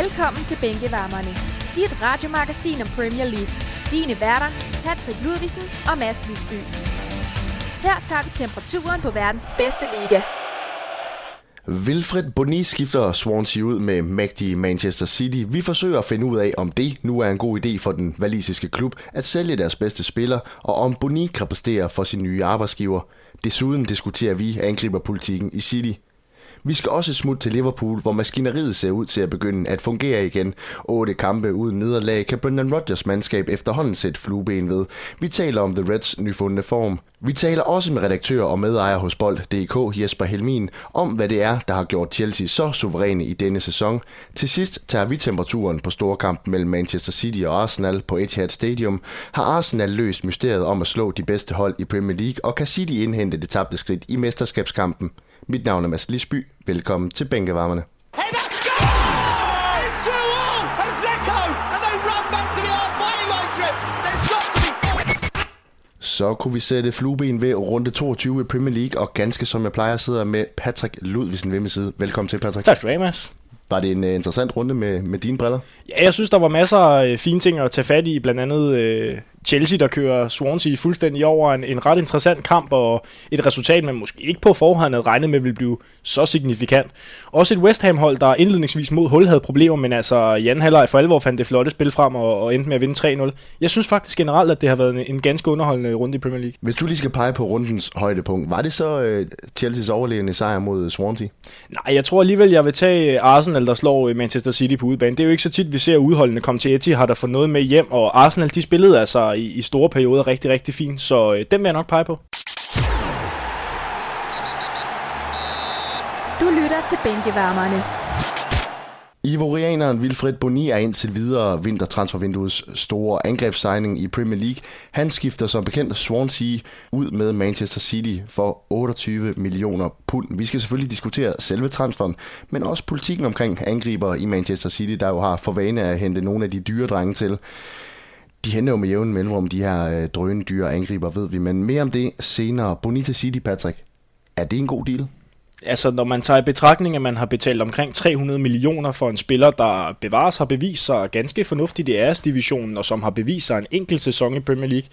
Velkommen til Bænkevarmerne. Dit radiomagasin om Premier League. Dine værter, Patrick Ludvigsen og Mads Lisby. Her tager vi temperaturen på verdens bedste liga. Wilfred Boni skifter Swansea ud med mægtige Manchester City. Vi forsøger at finde ud af, om det nu er en god idé for den valisiske klub at sælge deres bedste spiller, og om Boni kan præstere for sin nye arbejdsgiver. Desuden diskuterer vi angriberpolitikken i City. Vi skal også smutte til Liverpool, hvor maskineriet ser ud til at begynde at fungere igen. Otte kampe uden nederlag kan Brendan Rodgers mandskab efterhånden sætte flueben ved. Vi taler om The Reds nyfundne form. Vi taler også med redaktør og medejer hos Bold.dk Jesper Helmin om, hvad det er, der har gjort Chelsea så suveræne i denne sæson. Til sidst tager vi temperaturen på storkampen mellem Manchester City og Arsenal på Etihad Stadium. Har Arsenal løst mysteriet om at slå de bedste hold i Premier League, og kan City indhente det tabte skridt i mesterskabskampen? Mit navn er Mads Lisby. Velkommen til Bænkevarmerne. Så kunne vi sætte flueben ved runde 22 i Premier League, og ganske som jeg plejer sidder med Patrick Ludvigsen ved min side. Velkommen til, Patrick. Tak skal du have, Mads. Var det en uh, interessant runde med, med dine briller? Ja, jeg synes, der var masser af uh, fine ting at tage fat i. Blandt andet uh, Chelsea, der kører Swansea fuldstændig over en, en ret interessant kamp, og et resultat, man måske ikke på forhånd havde regnet med, ville blive så signifikant. Også et West Ham-hold, der indledningsvis mod hul havde problemer, men altså Jan Haller for alvor fandt det flotte spil frem og, og endte med at vinde 3-0. Jeg synes faktisk generelt, at det har været en, en ganske underholdende runde i Premier League. Hvis du lige skal pege på rundens højdepunkt, var det så uh, Chelseas overlevende sejr mod Swansea? Nej, jeg tror alligevel, jeg vil tage Arsenal, der slår Manchester City på udebane. Det er jo ikke så tit, vi ser udholdende komme til Etihad og få noget med hjem, og Arsenal, de spillede altså i, i store perioder rigtig, rigtig fint, så øh, den vil jeg nok pege på. Du lytter til Bænkevarmerne. Ivorianeren Wilfred Boni er indtil videre vintertransfervinduets store angrebssigning i Premier League. Han skifter som bekendt Swansea ud med Manchester City for 28 millioner pund. Vi skal selvfølgelig diskutere selve transferen, men også politikken omkring angriber i Manchester City, der jo har for vane at hente nogle af de dyre drenge til. De henter jo med jævn mellemrum de her øh, drøne dyre angriber, ved vi. Men mere om det senere. Bonita City, Patrick. Er det en god deal? Altså, når man tager i betragtning, at man har betalt omkring 300 millioner for en spiller, der bevares har bevist sig ganske fornuftigt i AS-divisionen, og som har bevist sig en enkelt sæson i Premier League,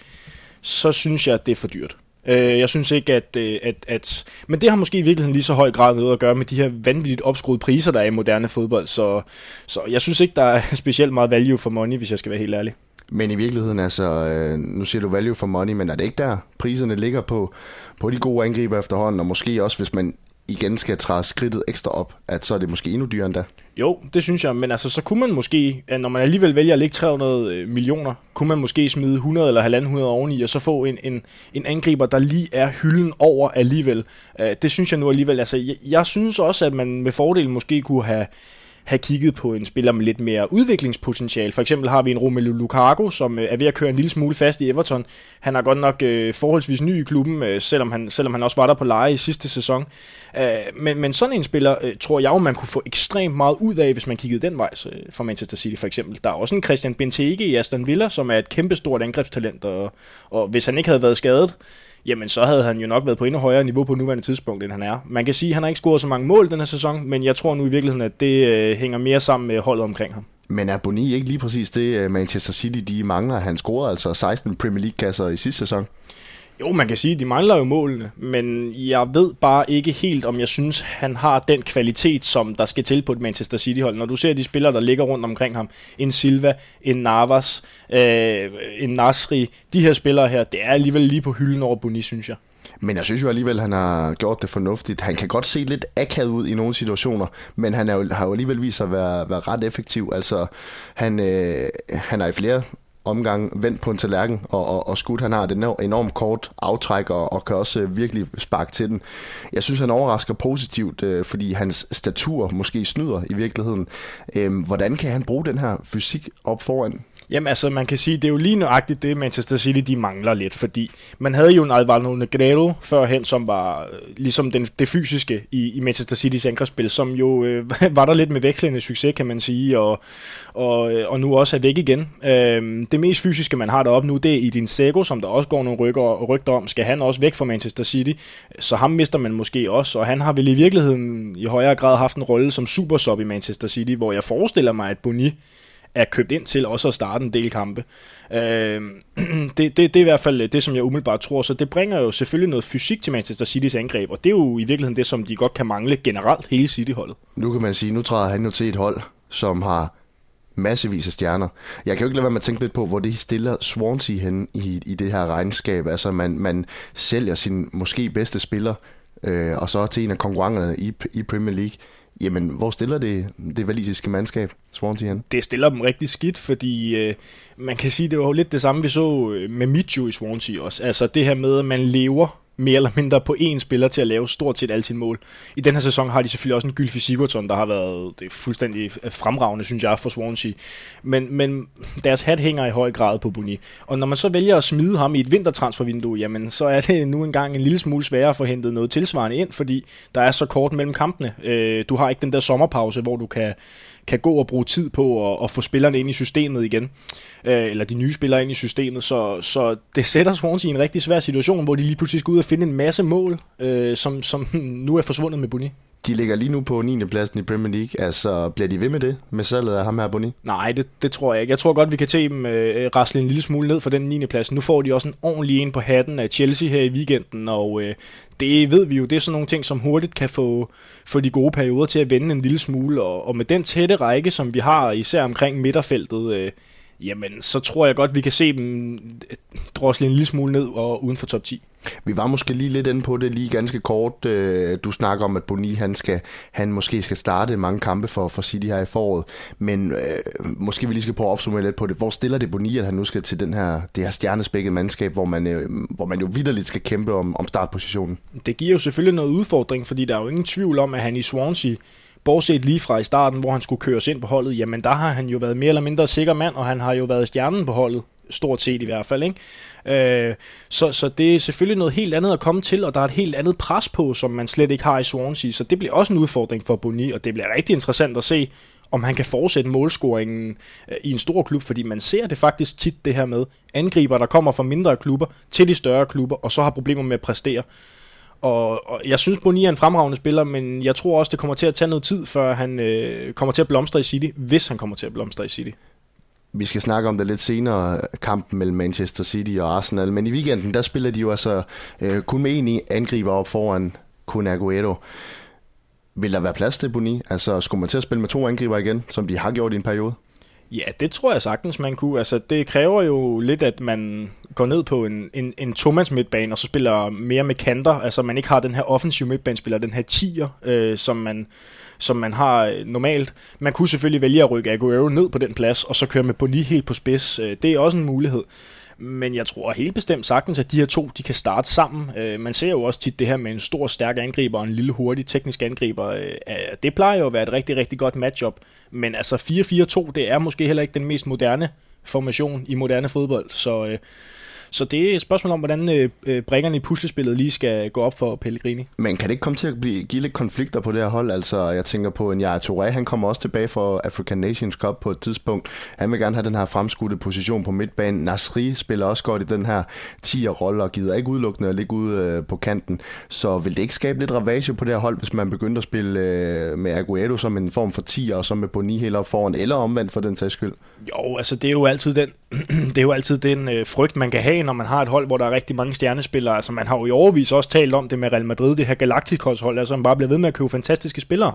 så synes jeg, at det er for dyrt. Øh, jeg synes ikke, at, øh, at, at... Men det har måske i virkeligheden lige så høj grad noget at gøre med de her vanvittigt opskruede priser, der er i moderne fodbold. Så, så jeg synes ikke, der er specielt meget value for money, hvis jeg skal være helt ærlig. Men i virkeligheden, altså, øh, nu siger du value for money, men er det ikke der, priserne ligger på, på de gode angriber efterhånden, og måske også, hvis man igen skal træde skridtet ekstra op, at så er det måske endnu dyrere end da? Jo, det synes jeg, men altså, så kunne man måske, øh, når man alligevel vælger at lægge 300 øh, millioner, kunne man måske smide 100 eller 150 oveni, og så få en, en, en angriber, der lige er hylden over alligevel. Det synes jeg nu alligevel, altså, jeg, jeg synes også, at man med fordel måske kunne have have kigget på en spiller med lidt mere udviklingspotentiale. For eksempel har vi en Romelu Lukaku, som øh, er ved at køre en lille smule fast i Everton. Han er godt nok øh, forholdsvis ny i klubben, øh, selvom, han, selvom han også var der på leje i sidste sæson. Øh, men, men sådan en spiller øh, tror jeg jo, man kunne få ekstremt meget ud af, hvis man kiggede den vej øh, for Manchester City for eksempel. Der er også en Christian Benteke i Aston Villa, som er et kæmpestort angrebstalent, og, og hvis han ikke havde været skadet, jamen så havde han jo nok været på endnu højere niveau på nuværende tidspunkt, end han er. Man kan sige, at han har ikke scoret så mange mål den her sæson, men jeg tror nu i virkeligheden, at det øh, hænger mere sammen med holdet omkring ham. Men er Boni ikke lige præcis det, øh, Manchester City de mangler? Han scorede altså 16 Premier League-kasser i sidste sæson. Jo, man kan sige, at de mangler jo målene, men jeg ved bare ikke helt, om jeg synes, han har den kvalitet, som der skal til på et Manchester City-hold. Når du ser de spillere, der ligger rundt omkring ham, en Silva, en Navas, øh, en Nasri, de her spillere her, det er alligevel lige på hylden over Boni, synes jeg. Men jeg synes jo alligevel, at han har gjort det fornuftigt. Han kan godt se lidt akavet ud i nogle situationer, men han er jo, har jo alligevel vist sig at være, være ret effektiv. Altså, han, øh, han er i flere omgang vendt på en tallerken, og, og, og skudt. Han har et enormt kort aftræk, og, og kan også øh, virkelig sparke til den. Jeg synes, han overrasker positivt, øh, fordi hans statur måske snyder i virkeligheden. Øh, hvordan kan han bruge den her fysik op foran? Jamen altså, man kan sige, det er jo lige nøjagtigt det, Manchester City de mangler lidt, fordi man havde jo en Alvaro Negredo førhen, som var øh, ligesom den, det fysiske i, i Manchester Citys angrebsspil, som jo øh, var der lidt med vekslende succes, kan man sige, og, og, øh, og nu også er væk igen. Øh, det mest fysiske, man har deroppe nu, det er Edin Sego, som der også går nogle rykker, rygter om, skal han også væk fra Manchester City, så ham mister man måske også, og han har vel i virkeligheden i højere grad haft en rolle som supersub i Manchester City, hvor jeg forestiller mig, at Boni er købt ind til også at starte en del kampe. Øh, det, det, det er i hvert fald øh, det, som jeg umiddelbart tror, så det bringer jo selvfølgelig noget fysik til Manchester City's angreb, og det er jo i virkeligheden det, som de godt kan mangle generelt hele City-holdet. Nu kan man sige, nu træder han jo til et hold, som har massevis af stjerner. Jeg kan jo ikke lade være med at tænke lidt på, hvor det stiller Swansea hen i, i det her regnskab. Altså man, man sælger sin måske bedste spiller, øh, og så til en af konkurrenterne i, i Premier League. Jamen, hvor stiller det det valisiske mandskab, Swansea hen? Det stiller dem rigtig skidt, fordi øh, man kan sige, det var jo lidt det samme, vi så øh, med Mitchell i Swansea også. Altså det her med, at man lever mere eller mindre på én spiller til at lave stort set alle sine mål. I den her sæson har de selvfølgelig også en Gylfi Sigurdsson, der har været det er fuldstændig øh, fremragende, synes jeg, for Swansea. Men, men deres hat hænger i høj grad på Boni. Og når man så vælger at smide ham i et vintertransfervindue, jamen så er det nu engang en lille smule sværere at få hentet noget tilsvarende ind, fordi der er så kort mellem kampene. Øh, du har ikke den der sommerpause, hvor du kan kan gå og bruge tid på at, at få spillerne ind i systemet igen, øh, eller de nye spillere ind i systemet, så, så det sætter Swansea i en rigtig svær situation, hvor de lige pludselig skal ud og finde en masse mål, øh, som, som nu er forsvundet med Bunny. De ligger lige nu på 9. pladsen i Premier League. Altså, bliver de ved med det, med salget af ham her, Boni? Nej, det, det tror jeg ikke. Jeg tror godt, vi kan tage dem øh, rasle en lille smule ned for den 9. plads. Nu får de også en ordentlig en på hatten af Chelsea her i weekenden, og øh, det ved vi jo, det er sådan nogle ting, som hurtigt kan få, få de gode perioder til at vende en lille smule, og, og med den tætte række, som vi har, især omkring midterfeltet, øh, jamen så tror jeg godt, vi kan se dem øh, drosle en lille smule ned og uden for top 10. Vi var måske lige lidt inde på det lige ganske kort. Øh, du snakker om, at Boni han, skal, han måske skal starte mange kampe for, for City her i foråret, men øh, måske vi lige skal prøve at opsummere lidt på det. Hvor stiller det Boni, at han nu skal til den her, det her stjernespækkede mandskab, hvor man, øh, hvor man jo vidderligt skal kæmpe om, om startpositionen? Det giver jo selvfølgelig noget udfordring, fordi der er jo ingen tvivl om, at han i Swansea bortset lige fra i starten, hvor han skulle køres ind på holdet, jamen der har han jo været mere eller mindre sikker mand, og han har jo været stjernen på holdet, stort set i hvert fald. Ikke? Øh, så, så det er selvfølgelig noget helt andet at komme til, og der er et helt andet pres på, som man slet ikke har i Swansea, så det bliver også en udfordring for Boni, og det bliver rigtig interessant at se, om han kan fortsætte målscoringen øh, i en stor klub, fordi man ser det faktisk tit det her med angriber, der kommer fra mindre klubber til de større klubber, og så har problemer med at præstere. Og, og jeg synes, Boni er en fremragende spiller, men jeg tror også, det kommer til at tage noget tid, før han øh, kommer til at blomstre i City, hvis han kommer til at blomstre i City. Vi skal snakke om det lidt senere, kampen mellem Manchester City og Arsenal, men i weekenden, der spiller de jo altså øh, kun med en angriber op foran Kun Aguero. Vil der være plads til Boni? Altså, skulle man til at spille med to angriber igen, som de har gjort i en periode? Ja, det tror jeg sagtens, man kunne. Altså, det kræver jo lidt, at man går ned på en, en, en tomands midtbane, og så spiller mere med kanter. Altså, man ikke har den her offensiv midtbanespiller, den her tier, øh, som, man, som man har øh, normalt. Man kunne selvfølgelig vælge at rykke Aguero ned på den plads, og så køre med Boni helt på spids. Øh, det er også en mulighed. Men jeg tror helt bestemt sagtens, at de her to de kan starte sammen. Øh, man ser jo også tit det her med en stor, stærk angriber og en lille, hurtig teknisk angriber. Øh, det plejer jo at være et rigtig, rigtig godt matchup. Men altså 4-4-2, det er måske heller ikke den mest moderne formation i moderne fodbold. Så, øh, så det er et spørgsmål om, hvordan øh, øh, brækkerne i puslespillet lige skal gå op for Pellegrini. Men kan det ikke komme til at blive, give lidt konflikter på det her hold? Altså, jeg tænker på en Yaya Touré, han kommer også tilbage for African Nations Cup på et tidspunkt. Han vil gerne have den her fremskudte position på midtbanen. Nasri spiller også godt i den her 10'er-rolle og gider ikke udelukkende at ligge ude øh, på kanten. Så vil det ikke skabe lidt ravage på det her hold, hvis man begynder at spille øh, med Aguero som en form for 10'er, og så med Boni helt op foran, eller omvendt for den sags skyld? Jo, altså det er jo altid den, det er jo altid den øh, frygt, man kan have, når man har et hold, hvor der er rigtig mange stjernespillere. Altså man har jo i overvis også talt om det med Real Madrid, det her Galacticos-hold, altså man bare bliver ved med at købe fantastiske spillere.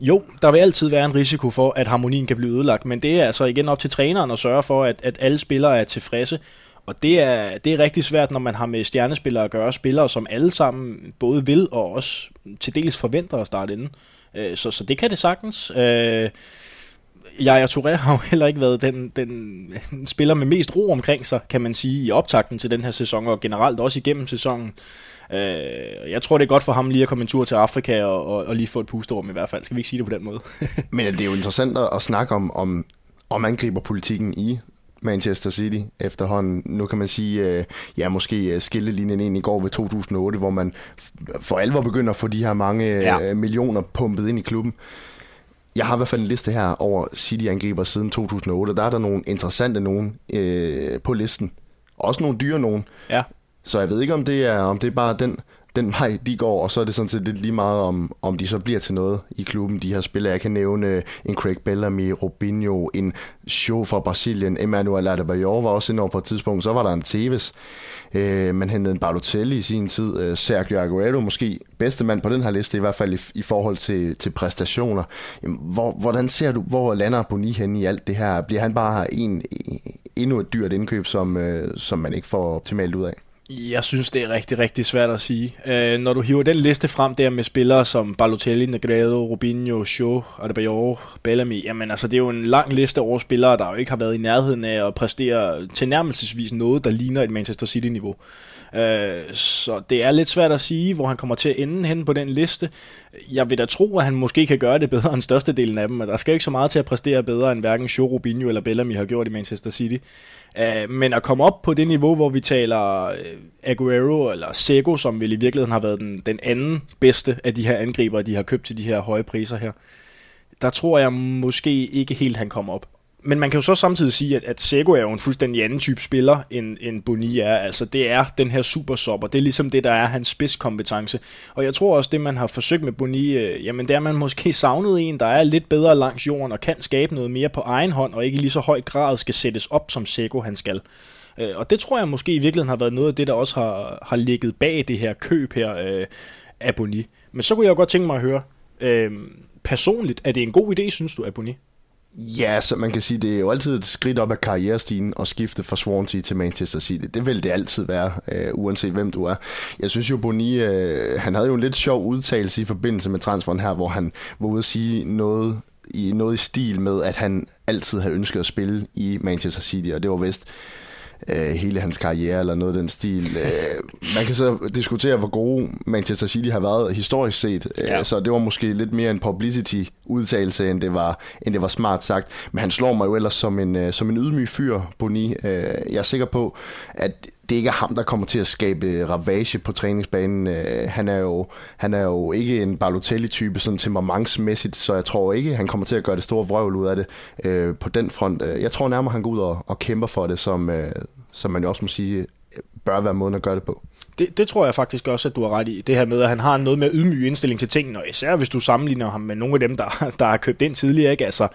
Jo, der vil altid være en risiko for, at harmonien kan blive ødelagt, men det er altså igen op til træneren at sørge for, at, at alle spillere er tilfredse. Og det er, det er rigtig svært, når man har med stjernespillere at gøre, spillere som alle sammen både vil og også til dels forventer at starte inden. Øh, så, så det kan det sagtens. Øh, Jaja Touré har jo heller ikke været den, den spiller med mest ro omkring sig, kan man sige, i optakten til den her sæson, og generelt også igennem sæsonen. Øh, jeg tror, det er godt for ham lige at komme en tur til Afrika og, og, og lige få et pusterum i hvert fald. Skal vi ikke sige det på den måde? Men det er jo interessant at snakke om, om, om angriberpolitikken i Manchester City efterhånden. Nu kan man sige, øh, ja, måske skillelinjen ind i går ved 2008, hvor man for alvor begynder at få de her mange ja. øh, millioner pumpet ind i klubben. Jeg har i hvert fald en liste her over City-angriber siden 2008, og der er der nogle interessante nogen øh, på listen. Også nogle dyre nogen. Ja. Så jeg ved ikke, om det er, om det er bare den den vej, de går, og så er det sådan set lidt lige meget, om, om de så bliver til noget i klubben, de her spillere. Jeg kan nævne øh, en Craig Bellamy, Robinho, en show fra Brasilien, Emmanuel Adebayor var også inde på et tidspunkt, så var der en Tevez, øh, man hentede en Balotelli i sin tid, øh, Sergio Aguero måske bedste mand på den her liste, i hvert fald i, i forhold til, til præstationer. Jamen, hvor, hvordan ser du, hvor lander Boni hen i alt det her? Bliver han bare en, endnu et dyrt indkøb, som, øh, som man ikke får optimalt ud af? Jeg synes, det er rigtig, rigtig svært at sige. Øh, når du hiver den liste frem der med spillere som Balotelli, Negredo, Rubinho, Shaw, Adebayor, Bellamy, jamen altså, det er jo en lang liste over spillere, der jo ikke har været i nærheden af at præstere tilnærmelsesvis noget, der ligner et Manchester City-niveau. Øh, så det er lidt svært at sige, hvor han kommer til at ende hen på den liste. Jeg vil da tro, at han måske kan gøre det bedre end størstedelen af dem, men der skal ikke så meget til at præstere bedre, end hverken Shaw, Rubinho eller Bellamy har gjort i Manchester City. Uh, men at komme op på det niveau, hvor vi taler øh, Øh, Aguero eller Sego, som vel i virkeligheden har været den, den anden bedste af de her angriber, de har købt til de her høje priser her, der tror jeg måske ikke helt, han kommer op men man kan jo så samtidig sige, at, at Sego er jo en fuldstændig anden type spiller, end, end Boni er. Altså, det er den her supersopper. Det er ligesom det, der er hans spidskompetence. Og jeg tror også, det man har forsøgt med Boni, øh, jamen det er, at man måske savnet en, der er lidt bedre langs jorden og kan skabe noget mere på egen hånd, og ikke i lige så høj grad skal sættes op, som Sego han skal. Øh, og det tror jeg måske i virkeligheden har været noget af det, der også har, har ligget bag det her køb her øh, af Boni. Men så kunne jeg godt tænke mig at høre, øh, personligt, er det en god idé, synes du, af Boni? Ja, så man kan sige, det er jo altid et skridt op ad karrierestigen at skifte fra Swansea til Manchester City. Det vil det altid være, øh, uanset hvem du er. Jeg synes jo, Boni, øh, han havde jo en lidt sjov udtalelse i forbindelse med transferen her, hvor han var ude at sige noget i noget i stil med, at han altid havde ønsket at spille i Manchester City, og det var vist øh, hele hans karriere eller noget af den stil. Øh, man kan så diskutere, hvor gode Manchester City har været historisk set, øh, ja. så det var måske lidt mere en publicity udtalelse, end det var, end det var smart sagt. Men han slår mig jo ellers som en, øh, som en ydmyg fyr, Boni. Øh, jeg er sikker på, at det ikke er ham, der kommer til at skabe ravage på træningsbanen. Øh, han, er jo, han er jo ikke en Balotelli-type sådan temperamentsmæssigt, så jeg tror ikke, han kommer til at gøre det store vrøvl ud af det øh, på den front. Øh, jeg tror nærmere, han går ud og, og kæmper for det, som, øh, som man jo også må sige, øh, bør være måden at gøre det på. Det, det tror jeg faktisk også, at du har ret i. Det her med, at han har noget med ydmyg indstilling til tingene, og især hvis du sammenligner ham med nogle af dem, der, der har købt ind tidligere. Ikke? Altså,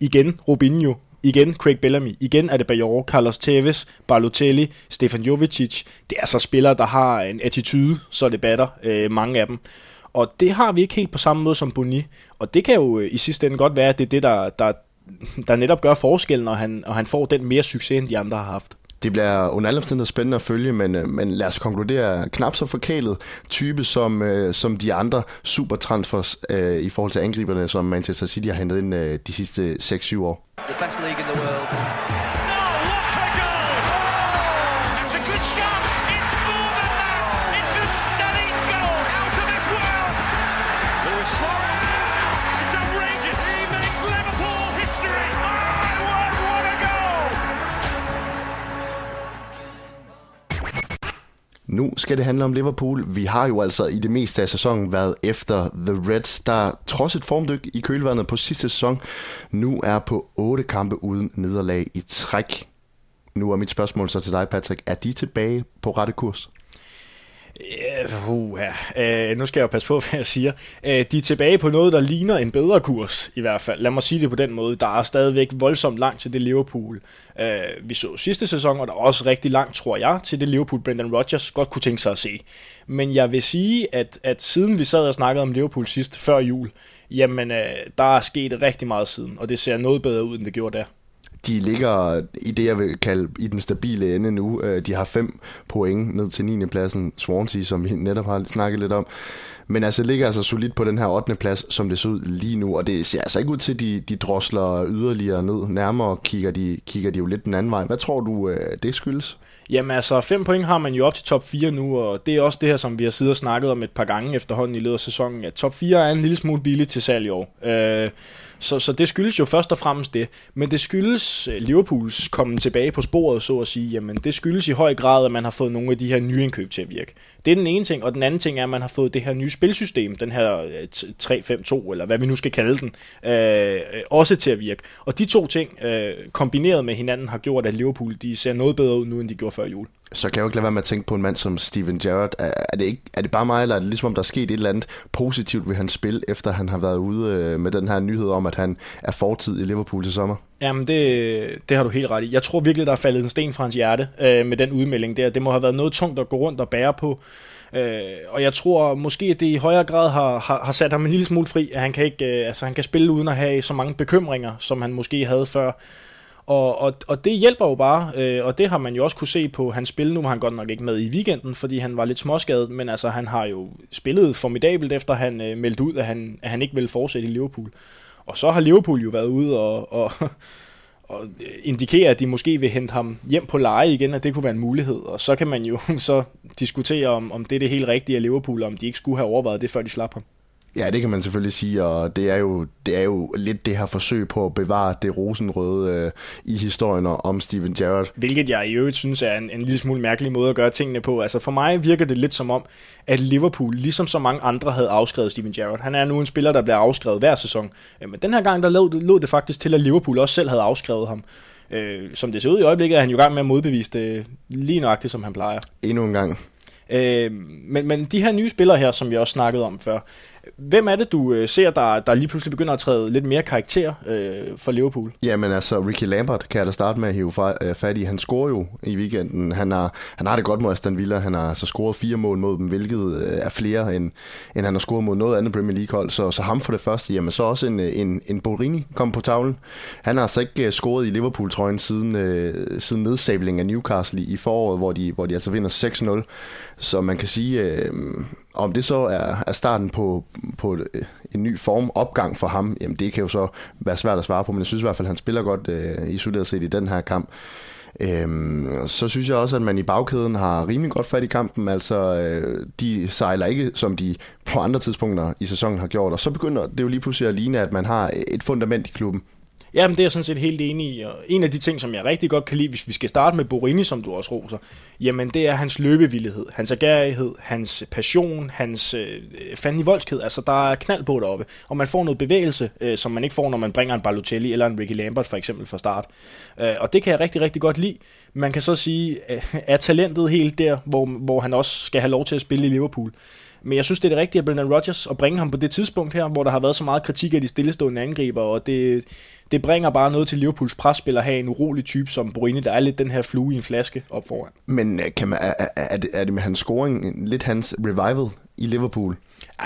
igen, Robinho, igen Craig Bellamy, igen er det Bajor, Carlos Tevez, Balotelli, Stefan Jovicic. Det er så spillere, der har en attitude, så det batter øh, mange af dem. Og det har vi ikke helt på samme måde som Boni. Og det kan jo øh, i sidste ende godt være, at det er det, der, der, der netop gør forskellen, når han, og han får den mere succes, end de andre har haft. Det bliver under alle omstændigheder spændende at følge, men, øh, men lad os konkludere, knap så forkælet type som, øh, som de andre supertransfers øh, i forhold til angriberne, som Manchester City har hentet ind øh, de sidste 6-7 år. The best league in the world. Nu skal det handle om Liverpool. Vi har jo altså i det meste af sæsonen været efter The Reds, der trods et formdyk i kølvandet på sidste sæson, nu er på otte kampe uden nederlag i træk. Nu er mit spørgsmål så til dig, Patrick. Er de tilbage på rette kurs? Uh, uh, uh, nu skal jeg jo passe på, hvad jeg siger. Uh, de er tilbage på noget, der ligner en bedre kurs, i hvert fald. Lad mig sige det på den måde. Der er stadigvæk voldsomt langt til det Liverpool, uh, vi så sidste sæson, og der er også rigtig langt, tror jeg, til det Liverpool, Brendan Rodgers godt kunne tænke sig at se. Men jeg vil sige, at, at siden vi sad og snakkede om Liverpool sidst, før jul, jamen, uh, der er sket rigtig meget siden, og det ser noget bedre ud, end det gjorde der de ligger i det, jeg vil kalde i den stabile ende nu. Øh, de har fem point ned til 9. pladsen, Swansea, som vi netop har snakket lidt om. Men altså ligger altså solidt på den her 8. plads, som det ser ud lige nu, og det ser altså ikke ud til, at de, de drosler yderligere ned. Nærmere kigger de, kigger de jo lidt den anden vej. Hvad tror du, øh, det skyldes? Jamen altså, fem point har man jo op til top 4 nu, og det er også det her, som vi har siddet og snakket om et par gange efterhånden i løbet af sæsonen, at top 4 er en lille smule billig til salg i år. Øh, så, så det skyldes jo først og fremmest det. Men det skyldes øh, Liverpools komme tilbage på sporet, så at sige. Jamen, det skyldes i høj grad, at man har fået nogle af de her nye indkøb til at virke. Det er den ene ting, og den anden ting er, at man har fået det her nye spilsystem, den her øh, 3-5-2, eller hvad vi nu skal kalde den, øh, også til at virke. Og de to ting, øh, kombineret med hinanden, har gjort, at Liverpool de ser noget bedre ud nu, end de gjorde før jul så kan jeg jo ikke lade være med at tænke på en mand som Steven Gerrard. Er, er, det, ikke, er det bare mig, eller er det ligesom, om der er sket et eller andet positivt ved hans spil, efter han har været ude øh, med den her nyhed om, at han er fortid i Liverpool til sommer? Jamen, det, det har du helt ret i. Jeg tror virkelig, der er faldet en sten fra hans hjerte øh, med den udmelding der. Det må have været noget tungt at gå rundt og bære på. Øh, og jeg tror måske, at det i højere grad har, har, har sat ham en lille smule fri, at han kan, ikke, øh, altså, han kan spille uden at have så mange bekymringer, som han måske havde før. Og, og, og det hjælper jo bare, øh, og det har man jo også kunne se på hans spil. Nu var han godt nok ikke med i weekenden, fordi han var lidt småskadet, men altså han har jo spillet formidabelt, efter han øh, meldte ud, at han, at han ikke ville fortsætte i Liverpool. Og så har Liverpool jo været ude og, og, og øh, indikere, at de måske vil hente ham hjem på leje igen, at det kunne være en mulighed. Og så kan man jo så diskutere, om, om det er det helt rigtige af Liverpool, om de ikke skulle have overvejet det, før de slap ham. Ja, det kan man selvfølgelig sige, og det er jo, det er jo lidt det her forsøg på at bevare det rosenrøde øh, i historien om Steven Gerrard. Hvilket jeg i øvrigt synes er en, en lille smule mærkelig måde at gøre tingene på. Altså for mig virker det lidt som om, at Liverpool, ligesom så mange andre, havde afskrevet Steven Gerrard. Han er nu en spiller, der bliver afskrevet hver sæson. Men den her gang, der lå, lå det faktisk til, at Liverpool også selv havde afskrevet ham. Øh, som det ser ud i øjeblikket, er han jo i gang med at modbevise det lige nøjagtigt, som han plejer. Endnu en gang. Øh, men, men de her nye spillere her, som vi også snakkede om før, Hvem er det, du øh, ser, der, der lige pludselig begynder at træde lidt mere karakter øh, for Liverpool? Jamen altså, Ricky Lambert kan jeg da starte med at hive øh, fat i. Han scorer jo i weekenden. Han har, han har det godt mod Aston Villa. Han har så scoret fire mål mod dem, hvilket øh, er flere, end, end han har scoret mod noget andet Premier League-hold. Så, så ham for det første. Jamen så også en, en, en Borini kom på tavlen. Han har altså ikke scoret i Liverpool-trøjen siden, øh, siden nedsablingen af Newcastle i, i foråret, hvor de, hvor de altså vinder 6-0. Så man kan sige, øh, om det så er, er starten på, på en ny form opgang for ham, jamen det kan jo så være svært at svare på, men jeg synes i hvert fald, at han spiller godt øh, isoleret set i den her kamp. Øhm, så synes jeg også, at man i bagkæden har rimelig godt fat i kampen. Altså, øh, de sejler ikke, som de på andre tidspunkter i sæsonen har gjort. Og så begynder det jo lige pludselig at ligne, at man har et fundament i klubben. Ja, men det er jeg sådan set helt enig i. Og en af de ting, som jeg rigtig godt kan lide, hvis vi skal starte med Borini, som du også roser, jamen det er hans løbevillighed, hans agerighed, hans passion, hans øh, fanden i voldskhed. Altså, der er knald på deroppe. Og man får noget bevægelse, øh, som man ikke får, når man bringer en Balotelli eller en Ricky Lambert for eksempel fra start. Øh, og det kan jeg rigtig, rigtig godt lide. Man kan så sige, øh, er talentet helt der, hvor, hvor han også skal have lov til at spille i Liverpool? Men jeg synes, det er det rigtige af Brendan Rodgers at bringe ham på det tidspunkt her, hvor der har været så meget kritik af de stillestående angriber, og det, det bringer bare noget til Liverpools presspil at have en urolig type som Borini, der er lidt den her flue i en flaske op foran. Men øh, kan man, er, er, det, er det med hans scoring lidt hans revival i Liverpool?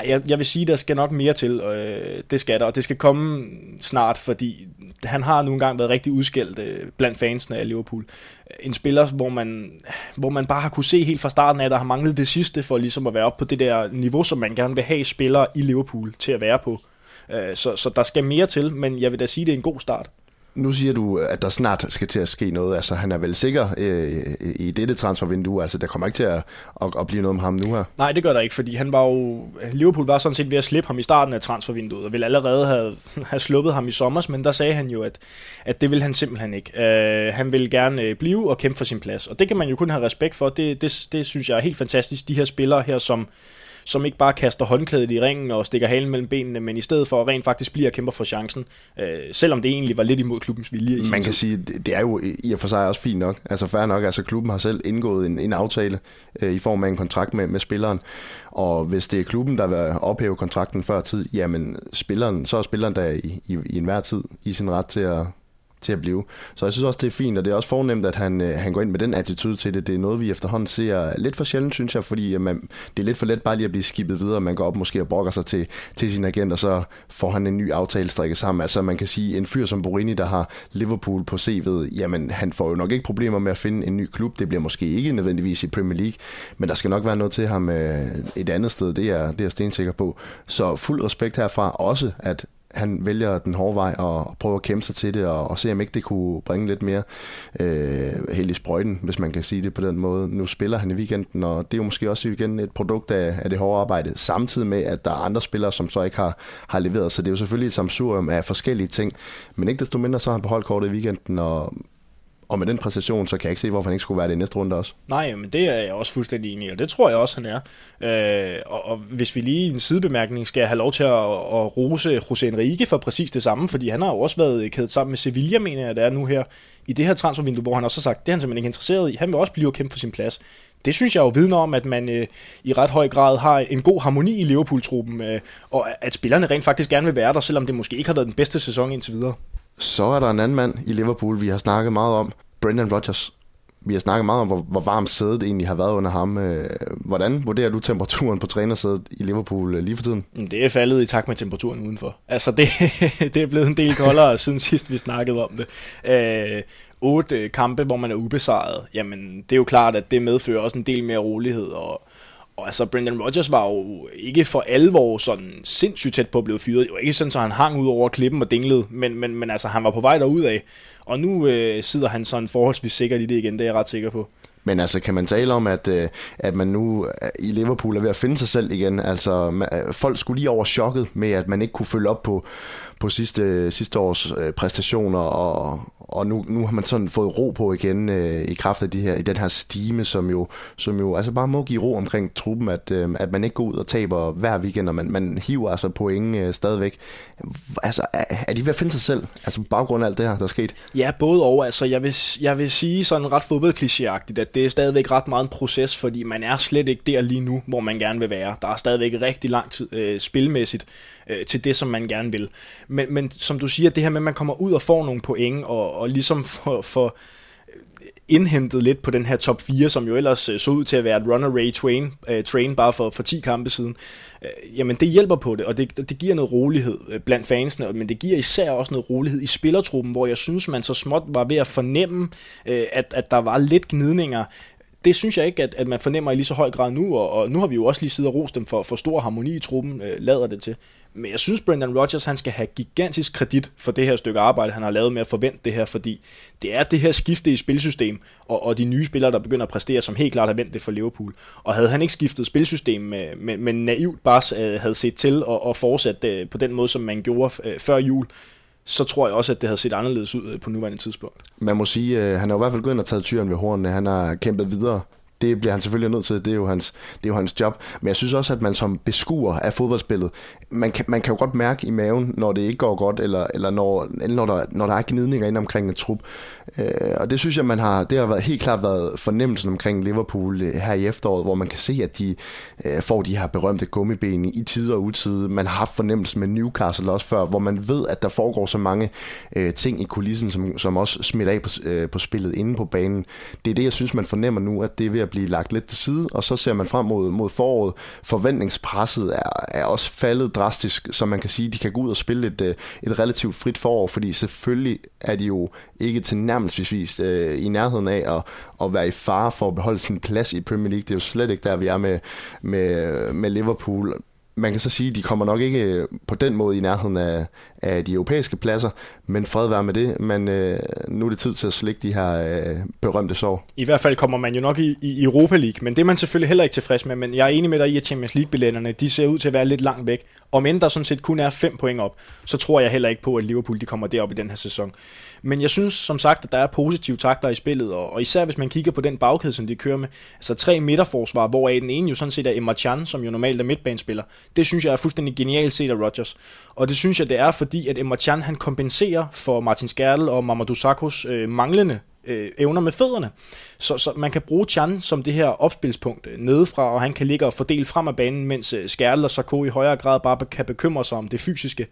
Jeg, jeg vil sige, der skal nok mere til. Øh, det skal der, og det skal komme snart, fordi han har nu engang været rigtig udskældt øh, blandt fansene af Liverpool. En spiller, hvor man, hvor man bare har kunne se helt fra starten af, at der har manglet det sidste for ligesom at være op på det der niveau, som man gerne vil have spillere i Liverpool til at være på. Øh, så, så der skal mere til, men jeg vil da sige, at det er en god start. Nu siger du, at der snart skal til at ske noget. Altså, han er vel sikker øh, i dette transfervindue. Altså, der kommer ikke til at, at, at blive noget om ham nu her. Nej, det gør der ikke, fordi han var jo... Liverpool var sådan set ved at slippe ham i starten af transfervinduet, og ville allerede have, have sluppet ham i sommer, men der sagde han jo, at, at det vil han simpelthen ikke. Øh, han vil gerne øh, blive og kæmpe for sin plads, og det kan man jo kun have respekt for. Det, det, det synes jeg er helt fantastisk. De her spillere her, som som ikke bare kaster håndklædet i ringen og stikker halen mellem benene, men i stedet for rent faktisk bliver og kæmper for chancen, øh, selvom det egentlig var lidt imod klubbens vilje. I Man kan tid. sige, det er jo i og for sig også fint nok. Altså fair nok, altså klubben har selv indgået en, en aftale øh, i form af en kontrakt med, med spilleren, og hvis det er klubben, der vil ophæve kontrakten før tid, jamen spilleren, så er spilleren der i, i, i enhver tid i sin ret til at, til at blive. Så jeg synes også, det er fint, og det er også fornemt, at han, øh, han går ind med den attitude til det. Det er noget, vi efterhånden ser lidt for sjældent, synes jeg, fordi man, det er lidt for let bare lige at blive skibet videre. Man går op måske og brokker sig til, til sin agent, og så får han en ny aftale strikket sammen. Altså man kan sige, en fyr som Borini, der har Liverpool på CV'et, jamen han får jo nok ikke problemer med at finde en ny klub. Det bliver måske ikke nødvendigvis i Premier League, men der skal nok være noget til ham øh, et andet sted, det er, det er jeg stensikker på. Så fuld respekt herfra også, at han vælger den hårde vej og prøver at kæmpe sig til det, og, og se om ikke det kunne bringe lidt mere øh, held i sprøjten, hvis man kan sige det på den måde. Nu spiller han i weekenden, og det er jo måske også igen et produkt af, af det hårde arbejde, samtidig med, at der er andre spillere, som så ikke har, har leveret. Så det er jo selvfølgelig et samsurium af forskellige ting, men ikke desto mindre så har han på holdkortet i weekenden, og og med den præstation, så kan jeg ikke se, hvorfor han ikke skulle være det i næste runde også. Nej, men det er jeg også fuldstændig enig i, og det tror jeg også, han er. Øh, og, og hvis vi lige i en sidebemærkning skal have lov til at, at rose José Enrique for præcis det samme, fordi han har jo også været kædet sammen med Sevilla, mener jeg, det er nu her, i det her transfervindue, hvor han også har sagt, det er han simpelthen ikke interesseret i. Han vil også blive og kæmpe for sin plads. Det synes jeg jo vidner om, at man øh, i ret høj grad har en god harmoni i Liverpool-truppen, øh, og at spillerne rent faktisk gerne vil være der, selvom det måske ikke har været den bedste sæson indtil videre. Så er der en anden mand i Liverpool, vi har snakket meget om. Brendan Rodgers. Vi har snakket meget om, hvor, hvor varmt sædet egentlig har været under ham. Øh, hvordan vurderer du temperaturen på trænersædet i Liverpool øh, lige for tiden? Det er faldet i takt med temperaturen udenfor. Altså, det, det er blevet en del koldere siden sidst, vi snakkede om det. Øh, otte kampe, hvor man er ubesejret, jamen det er jo klart, at det medfører også en del mere rolighed, og og altså, Brendan Rodgers var jo ikke for alvor sådan sindssygt tæt på at blive fyret. Det var ikke sådan, at han hang ud over klippen og dinglede, men, men, men altså, han var på vej derud af. Og nu øh, sidder han sådan forholdsvis sikkert i det igen, det er jeg ret sikker på. Men altså, kan man tale om, at, øh, at man nu øh, i Liverpool er ved at finde sig selv igen? Altså, øh, folk skulle lige over chokket med, at man ikke kunne følge op på, på sidste, sidste års præstationer, og, og nu, nu har man sådan fået ro på igen øh, i kraft af de her, i den her stime, som jo, som jo altså bare må give ro omkring truppen, at, øh, at man ikke går ud og taber hver weekend, og man, man hiver altså point øh, stadigvæk. Altså, er, er de ved at finde sig selv, altså på baggrund af alt det her, der er sket? Ja, både og. Altså, jeg vil, jeg vil sige sådan ret fodboldklichéagtigt, at det er stadigvæk ret meget en proces, fordi man er slet ikke der lige nu, hvor man gerne vil være. Der er stadigvæk rigtig lang tid øh, spilmæssigt øh, til det, som man gerne vil. Men, men som du siger, det her med, at man kommer ud og får nogle point, og, og ligesom for, for indhentet lidt på den her top 4, som jo ellers øh, så ud til at være et runaway train, uh, train bare for, for 10 kampe siden, uh, jamen det hjælper på det, og det, det giver noget rolighed blandt fansene, men det giver især også noget rolighed i spillertruppen, hvor jeg synes, man så småt var ved at fornemme, uh, at, at der var lidt gnidninger det synes jeg ikke, at, at man fornemmer i lige så høj grad nu, og, og nu har vi jo også lige siddet og rost dem for, for stor harmoni i truppen, øh, lader det til. Men jeg synes, Brendan Rodgers han skal have gigantisk kredit for det her stykke arbejde, han har lavet med at forvente det her, fordi det er det her skifte i spilsystem, og, og de nye spillere, der begynder at præstere, som helt klart har vendt det for Liverpool. Og havde han ikke skiftet spilsystem, med, men naivt bare øh, havde set til og, og fortsat øh, på den måde, som man gjorde øh, før jul, så tror jeg også, at det havde set anderledes ud øh, på nuværende tidspunkt. Man må sige, at øh, han har i hvert fald gået ind og taget tyren ved hornene. Han har kæmpet videre det bliver han selvfølgelig nødt til, det er jo hans, det er jo hans job. Men jeg synes også, at man som beskuer af fodboldspillet, man kan, man kan jo godt mærke i maven, når det ikke går godt, eller, eller, når, eller når, der, når der er gnidninger ind omkring en trup. Øh, og det synes jeg, man har, det har været, helt klart været fornemmelsen omkring Liverpool øh, her i efteråret, hvor man kan se, at de øh, får de her berømte gummiben i tid og utid. Man har haft fornemmelsen med Newcastle også før, hvor man ved, at der foregår så mange øh, ting i kulissen, som, som også smitter af på, øh, på spillet inde på banen. Det er det, jeg synes, man fornemmer nu, at det er ved at blive lagt lidt til side, og så ser man frem mod, mod foråret. Forventningspresset er, er også faldet drastisk, så man kan sige, at de kan gå ud og spille et, øh, et relativt frit forår, fordi selvfølgelig er de jo ikke til nærmest øh, i nærheden af at, at være i fare for at beholde sin plads i Premier League. Det er jo slet ikke der, vi er med, med, med Liverpool man kan så sige, at de kommer nok ikke øh, på den måde i nærheden af, af de europæiske pladser, men fred være med det. Men øh, nu er det tid til at slikke de her øh, berømte sår. I hvert fald kommer man jo nok i, i Europa League, men det er man selvfølgelig heller ikke tilfreds med. Men jeg er enig med dig i, at Champions League-billetterne de ser ud til at være lidt langt væk. Om end der sådan set kun er 5 point op, så tror jeg heller ikke på, at Liverpool de kommer derop i den her sæson. Men jeg synes som sagt, at der er positive takter i spillet, og, og især hvis man kigger på den bagkæde, som de kører med, altså tre midterforsvar, hvoraf den ene jo sådan set er Emma Chan, som jo normalt er midtbanespiller. Det synes jeg er fuldstændig genialt set af Rodgers. Og det synes jeg, det er fordi, at Emma Chan han kompenserer for Martin Skærl og Mamadou Sakos øh, manglende øh, evner med fødderne. Så, så man kan bruge Chan som det her opspilspunkt øh, nedefra, og han kan ligge og fordele frem af banen, mens øh, Skærl og Sarko i højere grad bare kan bekymre sig om det fysiske.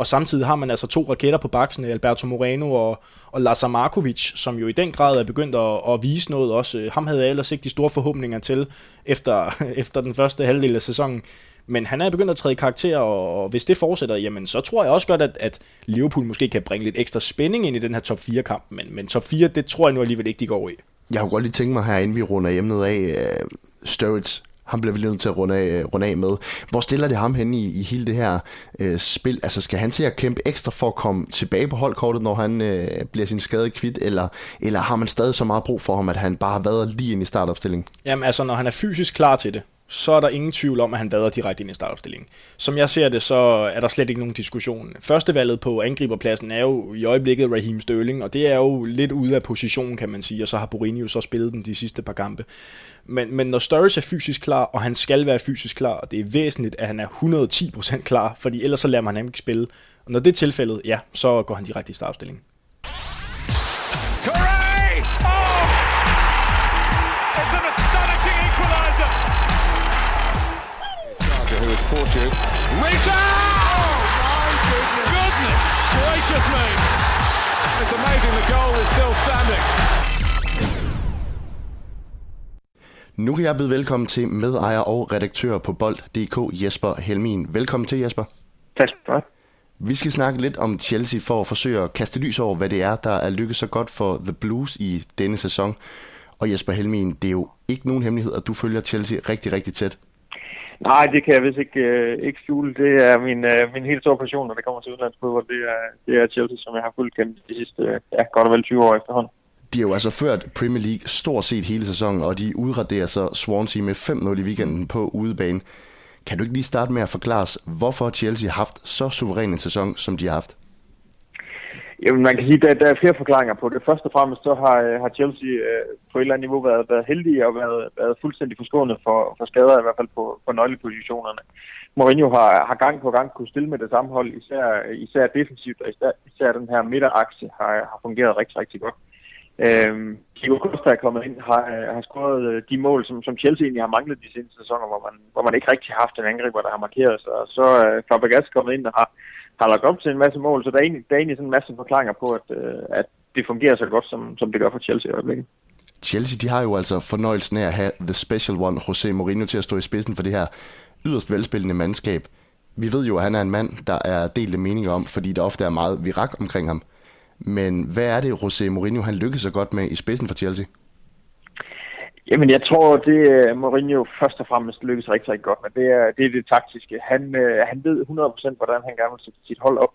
Og samtidig har man altså to raketter på baksen, Alberto Moreno og, og Lazar Markovic, som jo i den grad er begyndt at, at vise noget også. Ham havde jeg ellers ikke de store forhåbninger til efter, efter den første halvdel af sæsonen. Men han er begyndt at træde i karakter, og hvis det fortsætter, jamen så tror jeg også godt, at, at Liverpool måske kan bringe lidt ekstra spænding ind i den her top 4-kamp. Men, men top 4, det tror jeg nu alligevel ikke, de går i. Jeg kunne godt lige tænke mig her, inden vi runder emnet af, uh, Sturridge ham bliver vi nødt til at runde af, øh, runde af med. Hvor stiller det ham hen i, i hele det her øh, spil? Altså skal han til at kæmpe ekstra for at komme tilbage på holdkortet, når han øh, bliver sin skade kvidt, eller, eller har man stadig så meget brug for ham, at han bare har været lige ind i startopstillingen? Jamen altså, når han er fysisk klar til det, så er der ingen tvivl om, at han vader direkte ind i startopstillingen. Som jeg ser det, så er der slet ikke nogen diskussion. Førstevalget på angriberpladsen er jo i øjeblikket Raheem Sterling, og det er jo lidt ude af positionen, kan man sige, og så har Borini jo så spillet den de sidste par kampe. Men, men når Sturridge er fysisk klar, og han skal være fysisk klar, og det er væsentligt, at han er 110% klar, fordi ellers så lader man ham ikke spille. Og når det er tilfældet, ja, så går han direkte i startopstillingen. Fortune. Rita! Oh, my goodness. goodness gracious me. It's amazing the goal is still standing. Nu er jeg blevet velkommen til medejer og redaktør på Bold.dk, Jesper Helmin. Velkommen til, Jesper. Tak for Vi skal snakke lidt om Chelsea for at forsøge at kaste lys over, hvad det er, der er lykkedes så godt for The Blues i denne sæson. Og Jesper Helmin, det er jo ikke nogen hemmelighed, at du følger Chelsea rigtig, rigtig tæt. Nej, det kan jeg vist ikke, øh, ikke skjule. Det er min, øh, min helt store passion, når det kommer til udlandsfodbold. Det er, det er Chelsea, som jeg har fulgt gennem de sidste øh, ja, godt og vel 20 år efterhånden. De har jo altså ført Premier League stort set hele sæsonen, og de udraderer så Swansea med 5-0 i weekenden på udebane. Kan du ikke lige starte med at forklare os, hvorfor Chelsea har haft så suveræn en sæson, som de har haft? Jamen, man kan sige, at der, der er flere forklaringer på det. Først og fremmest så har, øh, har Chelsea øh, på et eller andet niveau været, været heldige og været, været fuldstændig forskånet for, for skader, i hvert fald på, på nøglepositionerne. Mourinho har, har gang på gang kunne stille med det samme hold, især, øh, især defensivt, og især, især den her midterakse har, har fungeret rigtig, rigtig godt. Øhm, Diego Costa er kommet ind, har, øh, har scoret de mål, som, som Chelsea egentlig har manglet de seneste sæsoner, hvor man, hvor man ikke rigtig har haft en angriber, der har markeret sig. Og så er øh, Fabregas kommet ind og har, har lagt op til en masse mål, så der er egentlig, der er egentlig sådan en masse forklaringer på, at, øh, at det fungerer så godt, som, som det gør for Chelsea i øjeblikket. Chelsea de har jo altså fornøjelsen af at have The Special One, José Mourinho, til at stå i spidsen for det her yderst velspillende mandskab. Vi ved jo, at han er en mand, der er delte meninger om, fordi der ofte er meget virak omkring ham. Men hvad er det, José Mourinho han lykkes så godt med i spidsen for Chelsea? Jamen, jeg tror, det øh, Mourinho først og fremmest lykkes rigtig, rigtig godt med. Det er det, er det taktiske. Han, øh, han ved 100% hvordan han gerne vil sætte sit hold op.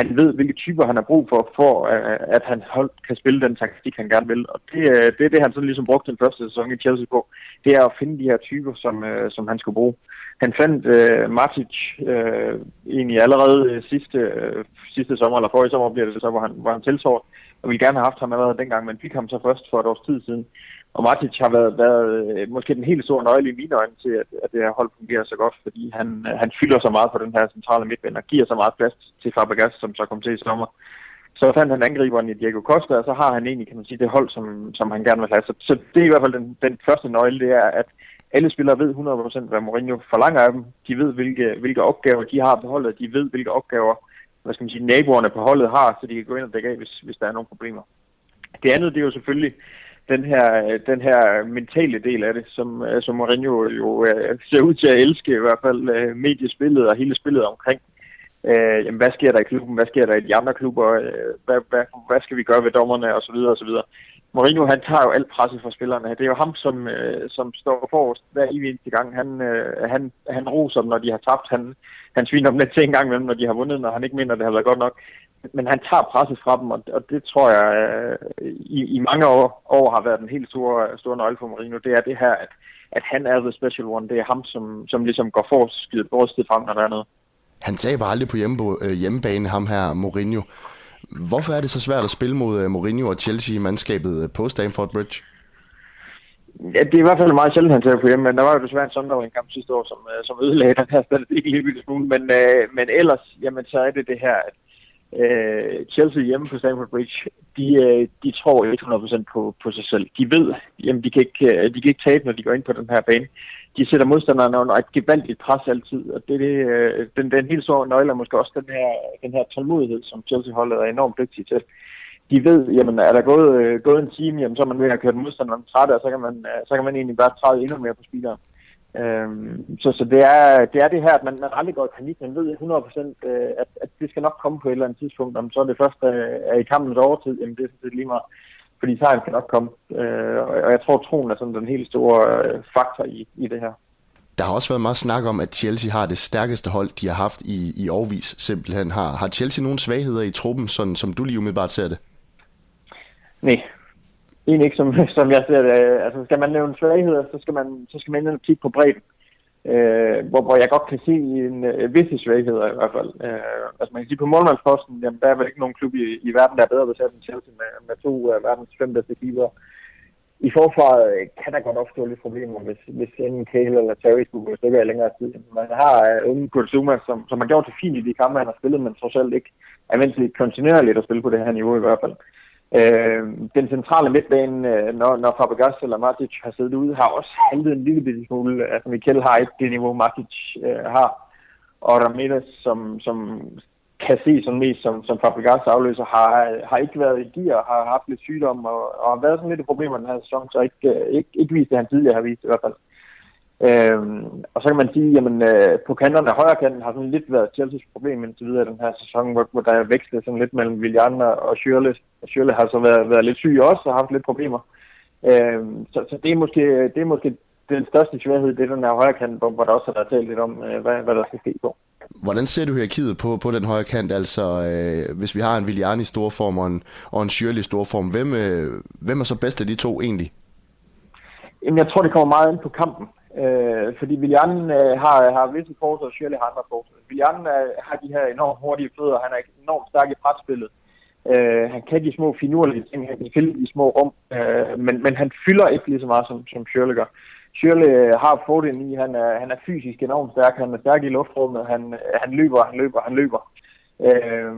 Han ved, hvilke typer han har brug for, for øh, at han hold kan spille den taktik, han gerne vil. Og det, øh, det er det, han sådan ligesom brugte den første sæson i Chelsea på. Det er at finde de her typer, som, som han skulle bruge. Han fandt uh, Matic uh, egentlig allerede sidste, uh, sidste sommer, eller forrige sommer bliver det så, hvor han, hvor han tilsår. Og ville gerne have haft ham allerede dengang, men fik ham så først for et års tid siden. Og Matic har været, været øh, måske den helt store nøgle i mine øjne til, at, at det her hold fungerer så godt, fordi han, øh, han fylder så meget på den her centrale midtbane og giver så meget plads til Fabregas, som så kom til i sommer. Så fandt han angriberen i Diego Costa, og så har han egentlig, kan man sige, det hold, som, som han gerne vil have. Så, så det er i hvert fald den, den første nøgle, det er, at alle spillere ved 100% hvad Mourinho forlanger af dem. De ved, hvilke, hvilke opgaver de har på holdet. De ved, hvilke opgaver hvad skal man sige, naboerne på holdet har, så de kan gå ind og dække af, hvis, hvis der er nogle problemer. Det andet, det er jo selvfølgelig den her, den her mentale del af det, som, øh, som Mourinho jo uh, ser ud til at elske, i hvert fald øh, mediespillet og hele spillet omkring. Øh, jamen, hvad sker der i klubben? Hvad sker der i de andre klubber? Hvad, hvad, hvad skal vi gøre ved dommerne? Og så videre, og så videre. Mourinho, han tager jo alt presset fra spillerne. Det er jo ham, som, som står forrest hver eneste gang. Han, han, han roser dem, når de har tabt. Han, han sviner dem lidt til en gang imellem, når de har vundet, når han ikke mener, det har været godt nok men han tager presset fra dem, og, og det tror jeg øh, i, i mange år, år har været den helt store, store nøgle for Marino. Det er det her, at, at han er the special one. Det er ham, som, som ligesom går for skidt brystet frem, når der er noget. Han taber aldrig på hjemme, øh, hjemmebane, ham her, Mourinho. Hvorfor er det så svært at spille mod øh, Mourinho og Chelsea-mandskabet på Stamford Bridge? Ja, det er i hvert fald meget sjældent, han tager på hjemme, men der var jo desværre en sådan, en kamp sidste år, som, som ødelagde den her statistik en lille smule. Men, øh, men ellers, jamen, så er det det her, at øh, Chelsea hjemme på Stamford Bridge, de, øh, de tror 100% på, på sig selv. De ved, jamen de kan, ikke, øh, de kan ikke tabe, når de går ind på den her bane. De sætter modstanderne under et gevaldigt pres altid, og det, det, øh, den, den helt store nøgle er måske også den her, den her tålmodighed, som Chelsea-holdet er enormt dygtig til. De ved, jamen er der gået, øh, gået en time, jamen så er man ved at køre modstanderne træt, og så kan man, øh, så kan man egentlig bare træde endnu mere på speederen. Øhm, så så det, er, det er det her, at man, man aldrig går i panik. Man ved 100% øh, at, at det skal nok komme på et eller andet tidspunkt. Om så er det først øh, er i kampens overtid, jamen det er sådan lige meget. Fordi sejren skal nok komme. Øh, og jeg tror, troen er sådan den helt store øh, faktor i, i det her. Der har også været meget snak om, at Chelsea har det stærkeste hold, de har haft i, i årvis simpelthen. Har, har Chelsea nogle svagheder i truppen, sådan, som du lige umiddelbart ser det? Nej, egentlig ikke, som, som jeg ser det. Altså, skal man nævne svagheder, så skal man, så skal man ind og kigge på bredden. Øh, hvor, hvor jeg godt kan se en øh, visse svagheder i hvert fald. Øh, altså man kan sige på målmandsposten, jamen der er vel ikke nogen klub i, i verden, der er bedre besat end Chelsea med, med to af verdens fem bedste keeper. I forsvaret øh, kan der godt opstå lidt problemer, hvis, hvis en Cahill eller Terry skulle gå stykker i længere tid. Man har uh, unge Kurzuma, som, som har gjort det fint i de kampe, han har spillet, men trods alt ikke er vant til kontinuerligt at spille på det her niveau i hvert fald. Øh, Øh, den centrale midtbane, øh, når, når Fabregas eller Matic har siddet ude, har også handlet en lille bitte smule. Altså Mikel har ikke det niveau, Matic øh, har. Og Ramirez, som, som kan se sådan mest som, som Fabregas afløser, har, har ikke været i gear, har haft lidt sygdom og, og har været sådan lidt et problemer den her sæson, så ikke, øh, ikke, ikke vist det, han tidligere har vist i hvert fald. Øhm, og så kan man sige, at øh, på kanterne af højre kanten har sådan lidt været Chelsea's problem indtil videre den her sæson, hvor, hvor der er vekslet sådan lidt mellem Willian og Schürrle. Og Schürrle har så været, været lidt syg også og haft lidt problemer. Øhm, så, så det, er måske, det er måske den største sværhed, det er den her højre kant, hvor, hvor der også har været talt lidt om, øh, hvad, hvad der skal ske på. Hvordan ser du hierarkiet på, på den højre kant? Altså, øh, hvis vi har en Willian i stor form og en, og en Schürrle i stor form, hvem, øh, hvem er så bedst af de to egentlig? Jamen, jeg tror, det kommer meget ind på kampen. Øh, fordi Willian øh, har, har visse forser, og Shirley har andre forser. Willian øh, har de her enormt hurtige fødder, han er enormt stærk i presspillet. Øh, han kan de små finurlige ting, han kan fylde de små rum, øh, men, men han fylder ikke lige så meget, som, som Shirley gør. Shirley øh, har fordelen i, han er, han er fysisk enormt stærk, han er stærk i luftrummet, han, øh, han løber, han løber, han løber. Øh,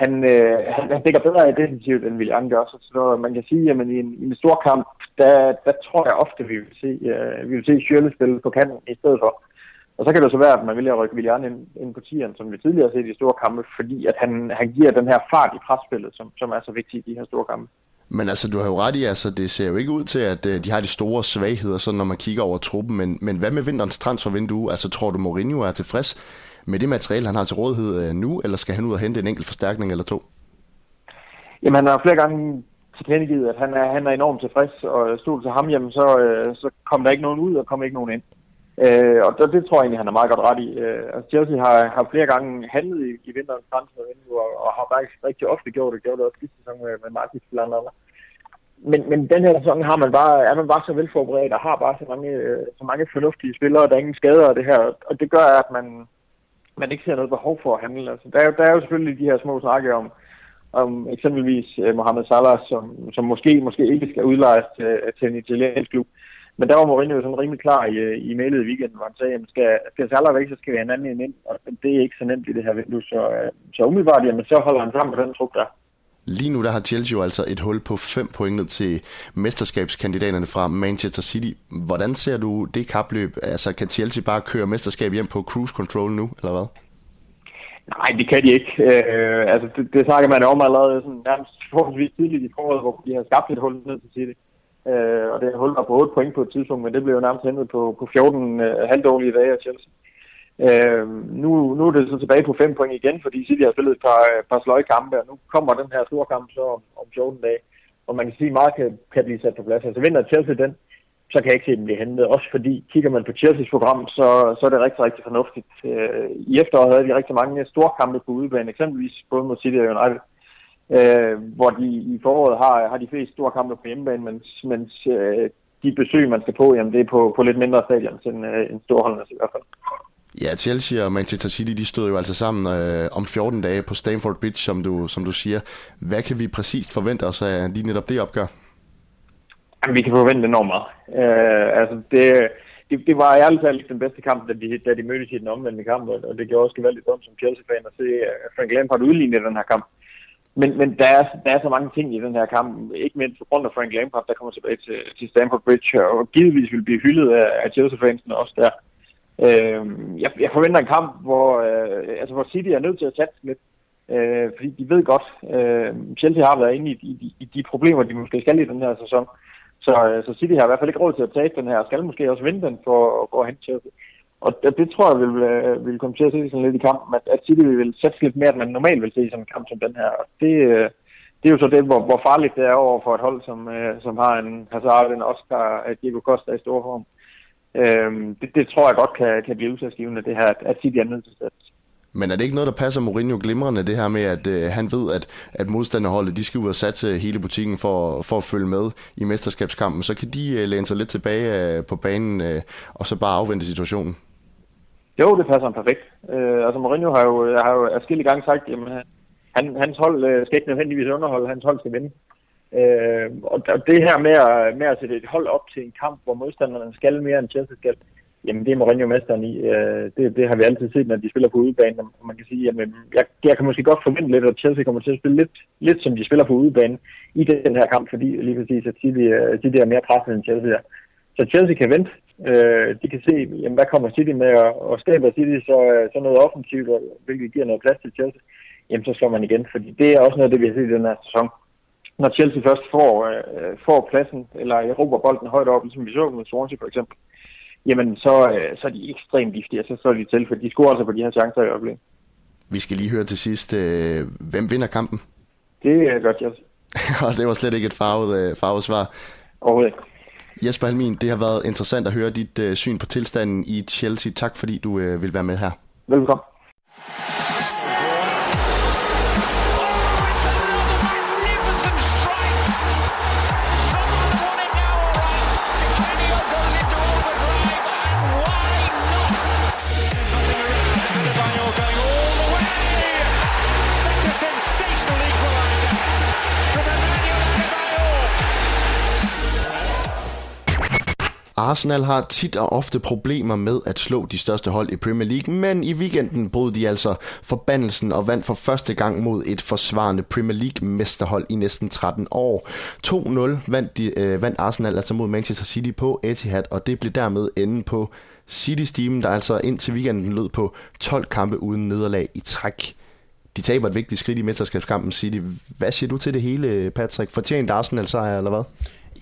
han, øh, han, han dækker bedre i defensivt, end William gør, så, så man kan sige, at i en, i en stor kamp, der, der tror jeg ofte, vi vil se, øh, vi vil se Schürrle spille på kanten i stedet for. Og så kan det så være, at man vælger at rykke William ind, ind på tieren, som vi tidligere har set i store kampe, fordi at han, han giver den her fart i presspillet, som, som er så vigtig i de her store kampe. Men altså, du har jo ret i, altså, det ser jo ikke ud til, at øh, de har de store svagheder, sådan når man kigger over truppen. Men, men hvad med vinterens transfervindue? Altså, tror du, Mourinho er tilfreds med det materiale, han har til rådighed øh, nu, eller skal han ud og hente en enkelt forstærkning eller to? Jamen, han har flere gange tilkendegivet, at han er, han er enormt tilfreds, og stod til ham, jamen, så, øh, så kom der ikke nogen ud, og kom ikke nogen ind. Øh, og det, det tror jeg egentlig, han er meget godt ret i. Øh, altså Chelsea har, har flere gange handlet i, i vinterens transfervindue, og, og har faktisk rigtig ofte gjort det. Gjort det også sidste sæson med, med Martins blandt andet. Men, men den her sæson har man bare, er man bare så velforberedt, og har bare så mange, øh, så mange fornuftige spillere, der er ingen skader og det her. Og det gør, at man, man ikke ser noget behov for at handle. Altså, der, er, der er jo selvfølgelig de her små snakke om, om eksempelvis uh, Mohamed Salah, som, som måske, måske ikke skal udlejes til, til en italiensk klub. Men der var Mourinho sådan rimelig klar i, øh, i mailet i weekenden, hvor han sagde, at skal, skal Salah væk, så skal vi have en anden ind, og det er ikke så nemt i det her vindue. Så, uh, så umiddelbart, jamen, så holder han sammen på den trup der. Lige nu der har Chelsea jo altså et hul på 5 point ned til mesterskabskandidaterne fra Manchester City. Hvordan ser du det kapløb? Altså kan Chelsea bare køre mesterskab hjem på cruise control nu, eller hvad? Nej, det kan de ikke. Øh, altså, det, det snakker man om allerede sådan, nærmest forholdsvis tidligt i foråret, hvor de har skabt et hul ned til City. Øh, og det hul var på 8 point på et tidspunkt, men det blev jo nærmest hentet på, på 14 øh, halvdårlige dage af Chelsea. Øh, nu, nu er det så tilbage på 5 point igen, fordi City har spillet et par, øh, par sløjkampe, og nu kommer den her store kamp så om, om 14 dage, og man kan sige, at meget kan, kan blive sat på plads. Altså vinder Chelsea den, så kan jeg ikke se dem blive hentet. Også fordi, kigger man på Chelsea's program, så, så er det rigtig, rigtig fornuftigt. Øh, I efteråret havde de rigtig mange store kampe på udebane, eksempelvis både mod City og United, øh, hvor de i foråret har, har de fleste store kampe på hjemmebane, mens, mens øh, de besøg, man skal på, jamen, det er på, på lidt mindre stadion end øh, end storholdene i hvert fald. Ja, Chelsea og Manchester City, de stod jo altså sammen øh, om 14 dage på Stamford Bridge, som du, som du siger. Hvad kan vi præcist forvente os af lige netop det opgør? Jamen, vi kan forvente enormt meget. Øh, altså, det, det, det var ærligt talt den bedste kamp, da de, da de mødtes i den omvendte kamp, og det gjorde også gevaldigt dumt som Chelsea-fan at se øh, Frank Lampard udligne den her kamp. Men, men der, er, der er så mange ting i den her kamp, ikke mindst på grund af Frank Lampard, der kommer tilbage til, til Stamford Bridge, og givetvis vil blive hyldet af, af Chelsea-fansene også der. Øh, jeg, jeg forventer en kamp, hvor, øh, altså, hvor City er nødt til at satse lidt, øh, fordi de ved godt, øh, Chelsea har været inde i, i, i de problemer, de måske skal i den her sæson. Så, øh, så City har i hvert fald ikke råd til at tabe den her, og skal måske også vinde den for at gå hen til Og det, det tror jeg vil, øh, vil komme til at se sådan lidt i kampen, at, at City vil sætte lidt mere, end man normalt vil se i sådan en kamp som den her. Og det, øh, det er jo så det, hvor, hvor farligt det er over for et hold, som, øh, som har en Hazard, en Oscar, Diego Costa i stor form. Øhm, det, det tror jeg godt kan, kan blive udsatsgivende, det her, at City er nødt til at men er det ikke noget, der passer Mourinho glimrende, det her med, at øh, han ved, at, at modstanderholdet de skal ud og satse hele butikken for, for at følge med i mesterskabskampen, så kan de øh, læne sig lidt tilbage øh, på banen øh, og så bare afvente situationen? Jo, det passer han perfekt. Øh, altså Mourinho har jo, har jo afskillige gange sagt, at han, hans hold øh, skal ikke nødvendigvis underholde, hans hold skal vinde. Øh, og det her med at, med at sætte et hold op til en kamp, hvor modstanderne skal mere end Chelsea skal, jamen det er Mourinho mesteren i. Øh, det, det har vi altid set, når de spiller på udebane. Og man kan sige, jamen, jeg, jeg kan måske godt forvente lidt, at Chelsea kommer til at spille lidt, lidt som de spiller på udebane i den her kamp, fordi lige præcis, at City, uh, City er mere presset end Chelsea er. Så Chelsea kan vente. Øh, de kan se, jamen, hvad kommer City med, og, og skaber City så, øh, så noget offensivt, hvilket giver noget plads til Chelsea, jamen så slår man igen. Fordi det er også noget af det, vi har set i den her sæson. Når Chelsea først får, øh, får pladsen, eller erobrer bolden højt op, ligesom vi så med Swansea for eksempel, jamen så, øh, så er de ekstremt giftige, og så står de til, for de scorer altså på de her chancer i øjeblikket. Vi skal lige høre til sidst, øh, hvem vinder kampen? Det er godt, Jes. og det var slet ikke et farvet, øh, farvet svar. Overhovedet ikke. Jesper Halmin, det har været interessant at høre dit øh, syn på tilstanden i Chelsea. Tak fordi du øh, vil være med her. Velkommen. Arsenal har tit og ofte problemer med at slå de største hold i Premier League, men i weekenden brød de altså forbandelsen og vandt for første gang mod et forsvarende Premier League-mesterhold i næsten 13 år. 2-0 vandt, de, øh, vandt Arsenal altså mod Manchester City på Etihad, og det blev dermed enden på City-steamen, der altså indtil weekenden lød på 12 kampe uden nederlag i træk. De taber et vigtigt skridt i mesterskabskampen City. Hvad siger du til det hele, Patrick? Fortjent Arsenal sejr, eller hvad?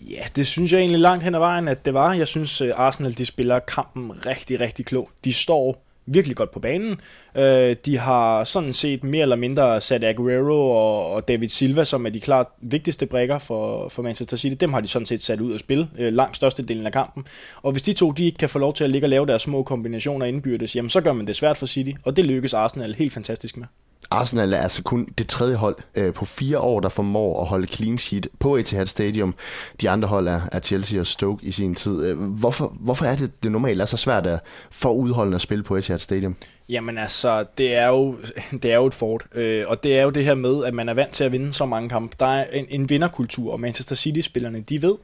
Ja, det synes jeg egentlig langt hen ad vejen, at det var. Jeg synes, øh, Arsenal de spiller kampen rigtig, rigtig klogt. De står virkelig godt på banen. Øh, de har sådan set mere eller mindre sat Aguero og David Silva, som er de klart vigtigste brækker for, for Manchester City. Dem har de sådan set sat ud at spille øh, langt størstedelen af kampen. Og hvis de to de ikke kan få lov til at ligge og lave deres små kombinationer indbyrdes, jamen så gør man det svært for City, og det lykkes Arsenal helt fantastisk med. Arsenal er altså kun det tredje hold øh, på fire år, der formår at holde clean sheet på Etihad Stadium. De andre hold er, er Chelsea og Stoke i sin tid. Øh, hvorfor, hvorfor er det, det normalt er så svært at få udholdende at spille på Etihad Stadium? Jamen altså, det er jo, det er jo et fort, øh, og det er jo det her med, at man er vant til at vinde så mange kampe. Der er en, en vinderkultur, og Manchester City-spillerne, de ved,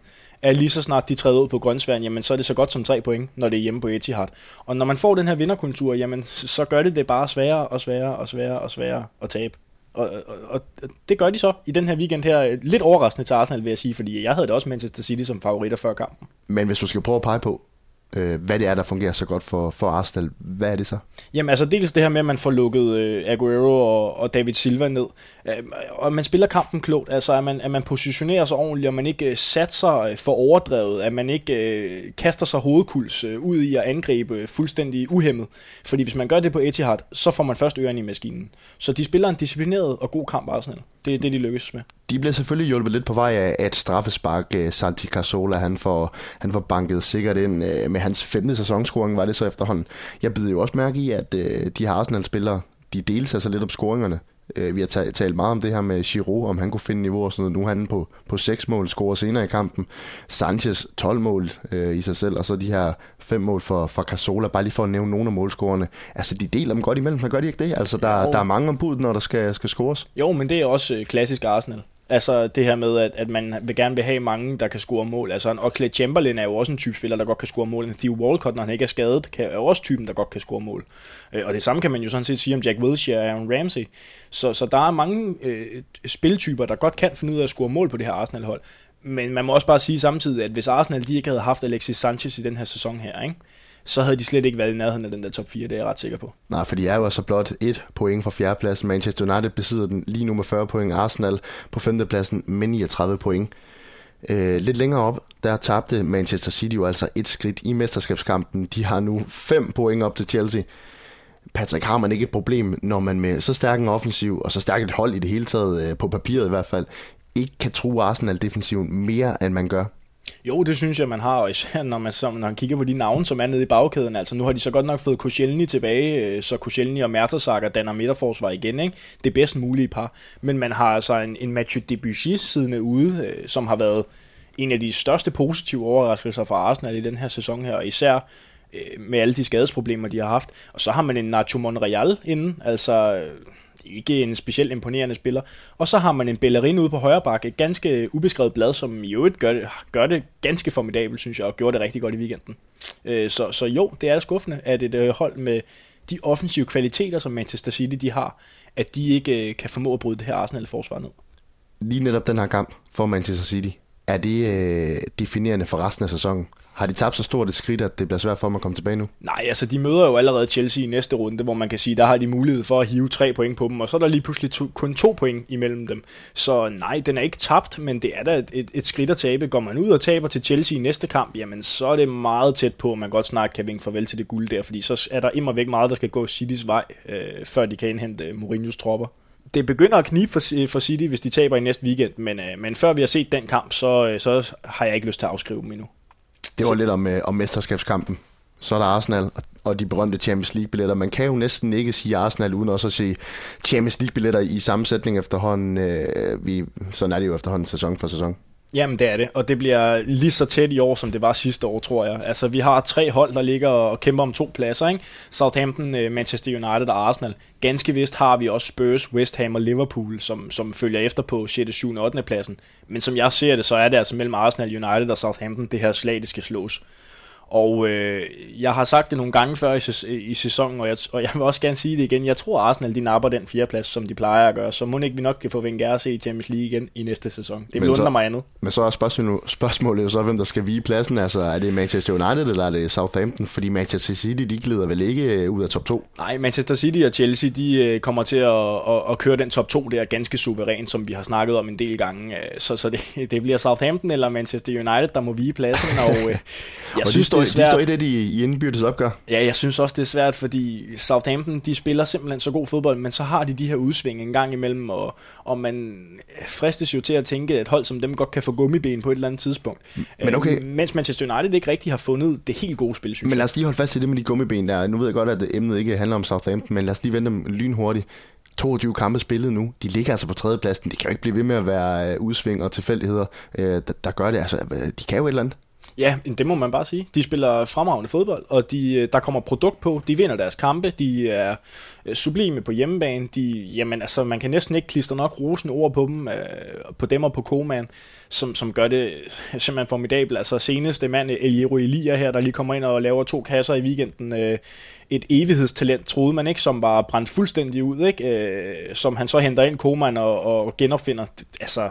at lige så snart de træder ud på grønsværen, jamen så er det så godt som tre point, når det er hjemme på Etihad. Og når man får den her vinderkultur, jamen så gør det det bare sværere og sværere og sværere og sværere at tabe. Og, og, og det gør de så i den her weekend her. Lidt overraskende til Arsenal, vil jeg sige, fordi jeg havde det også Manchester City som favoritter før kampen. Men hvis du skal prøve at pege på, øh, hvad det er, der fungerer så godt for, for Arsenal. Hvad er det så? Jamen altså dels det her med, at man får lukket øh, Aguero og, og David Silva ned. Øh, og man spiller kampen klogt. Altså at man, at man positionerer sig ordentligt, og man ikke øh, satser øh, for overdrevet. At man ikke øh, kaster sig hovedkuls øh, ud i at angribe fuldstændig uhemmet. Fordi hvis man gør det på Etihad, så får man først ørerne i maskinen. Så de spiller en disciplineret og god kamp Arsenal. Det er det, de lykkes med. De bliver selvfølgelig hjulpet lidt på vej af, at straffespark uh, Santi Cazzola, han får, han får banket sikkert ind uh, med hans femte sæsonscoring, var det så efterhånden. Jeg byder jo også mærke i, at uh, de her Arsenal-spillere, de deles altså lidt op scoringerne. Uh, vi har talt meget om det her med Giroud, om han kunne finde niveau og sådan noget. Nu er han på, på 6 mål, scorer senere i kampen. Sanchez 12 mål uh, i sig selv, og så de her 5 mål for, for Cazzola, bare lige for at nævne nogle af målscorerne. Altså, de deler dem godt imellem, men gør de ikke det? Altså, der, der er mange ombud, når der skal, skal scores. Jo, men det er også klassisk Arsenal. Altså det her med, at, at man vil gerne vil have mange, der kan score mål. Altså en Oxlade Chamberlain er jo også en type spiller, der godt kan score mål. En Theo Walcott, når han ikke er skadet, kan, er jo også typen, der godt kan score mål. Øh, og det samme kan man jo sådan set sige om Jack Wilshere og Aaron Ramsey. Så, så der er mange øh, spiltyper, der godt kan finde ud af at score mål på det her Arsenal-hold. Men man må også bare sige samtidig, at hvis Arsenal de ikke havde haft Alexis Sanchez i den her sæson her, ikke? Så havde de slet ikke været i nærheden af den der top 4, det er jeg ret sikker på. Nej, for de er jo altså blot et point fra fjerdepladsen. Manchester United besidder den lige nu med 40 point. Arsenal på femtepladsen med 39 point. Øh, lidt længere op, der tabte Manchester City jo altså et skridt i mesterskabskampen. De har nu 5 point op til Chelsea. Patrick, har man ikke et problem, når man med så stærk en offensiv, og så stærkt et hold i det hele taget, øh, på papiret i hvert fald, ikke kan true Arsenal defensiven mere, end man gør? Jo, det synes jeg, man har, og især når man, når man kigger på de navne, som er nede i bagkæden. Altså, nu har de så godt nok fået Koscielny tilbage, øh, så Koscielny og Mertesacker danner midterforsvar igen, ikke? Det bedst mulige par. Men man har altså en, en Mathieu Debussy siddende ude, øh, som har været en af de største positive overraskelser for Arsenal i den her sæson her, og især øh, med alle de skadesproblemer, de har haft. Og så har man en Nacho Monreal inden, altså ikke en specielt imponerende spiller. Og så har man en Bellerin ude på højre bakke, et ganske ubeskrevet blad, som i øvrigt gør det, gør det ganske formidabelt, synes jeg, og gjorde det rigtig godt i weekenden. Øh, så, så jo, det er skuffende, at et øh, hold med de offensive kvaliteter, som Manchester City de har, at de ikke øh, kan formå at bryde det her Arsenal-forsvar ned. Lige netop den her kamp for Manchester City, er det øh, definerende for resten af sæsonen? Har de tabt så stort et skridt, at det bliver svært for dem at komme tilbage nu? Nej, altså de møder jo allerede Chelsea i næste runde, hvor man kan sige, der har de mulighed for at hive tre point på dem, og så er der lige pludselig to, kun to point imellem dem. Så nej, den er ikke tabt, men det er da et, et, et skridt at tabe. Går man ud og taber til Chelsea i næste kamp, jamen så er det meget tæt på, at man godt snart kan vinke farvel til det guld der, fordi så er der immer væk meget, der skal gå Citys vej, øh, før de kan indhente Mourinho's tropper det begynder at knibe for, øh, for City, hvis de taber i næste weekend, men, øh, men før vi har set den kamp, så, øh, så har jeg ikke lyst til at afskrive dem endnu. Det var lidt om, øh, om mesterskabskampen. Så er der Arsenal og de berømte Champions League-billetter. Man kan jo næsten ikke sige Arsenal uden også at se Champions League-billetter i sammensætning efterhånden. Øh, vi, sådan er det jo efterhånden sæson for sæson. Jamen det er det, og det bliver lige så tæt i år, som det var sidste år, tror jeg. Altså vi har tre hold, der ligger og kæmper om to pladser, ikke? Southampton, øh, Manchester United og Arsenal. Ganske vist har vi også Spurs, West Ham og Liverpool, som, som følger efter på 6., 7. og 8. pladsen. Men som jeg ser det, så er det altså mellem Arsenal, United og Southampton, det her slag, det skal slås. Og øh, jeg har sagt det nogle gange før i, i sæsonen, og jeg, og jeg vil også gerne sige det igen. Jeg tror, Arsenal de napper den fjerdeplads, som de plejer at gøre. Så må ikke vi nok kan få Wenger at se i Champions League igen i næste sæson. Det vil undre mig andet. Men så er spørgsmålet, spørgsmålet jo så, hvem der skal vige pladsen. Altså, er det Manchester United eller er det Southampton? Fordi Manchester City, de glider vel ikke øh, ud af top 2? Nej, Manchester City og Chelsea, de øh, kommer til at, at, at køre den top 2 der ganske suverænt, som vi har snakket om en del gange. Øh, så, så det, det bliver Southampton eller Manchester United, der må vige pladsen. Og, jeg og synes, står, det er svært. De står i det, de i indbyrdes opgør. Ja, jeg synes også, det er svært, fordi Southampton, de spiller simpelthen så god fodbold, men så har de de her udsving en gang imellem, og, og man fristes jo til at tænke, at et hold som dem godt kan få gummiben på et eller andet tidspunkt. Men okay. Øh, mens Manchester United ikke rigtig har fundet det helt gode spil, synes Men lad os lige holde fast i det med de gummiben der. Nu ved jeg godt, at emnet ikke handler om Southampton, men lad os lige vente dem lynhurtigt. 22 kampe spillet nu. De ligger altså på tredjepladsen. Det kan jo ikke blive ved med at være øh, udsving og tilfældigheder, øh, der, der gør det. Altså, de kan jo et eller andet. Ja, det må man bare sige. De spiller fremragende fodbold, og de, øh, der kommer produkt på. De vinder deres kampe, de er øh, sublime på hjemmebane. De, jamen, altså, man kan næsten ikke klistre nok rosende ord på dem, øh, på dem og på Koman, som, som gør det simpelthen formidabelt. Altså seneste mand, Eliero Elia her, der lige kommer ind og laver to kasser i weekenden. et evighedstalent, troede man ikke, som var brændt fuldstændig ud, ikke? som han så henter ind Koman og, og genopfinder. Altså,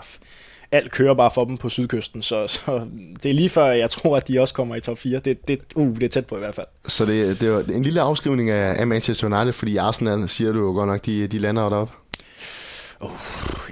alt kører bare for dem på sydkysten, så, så det er lige før, jeg tror, at de også kommer i top 4. Det, det, uh, det er tæt på i hvert fald. Så det, det er en lille afskrivning af, Manchester United, fordi Arsenal, siger du jo godt nok, de, de lander deroppe. Oh,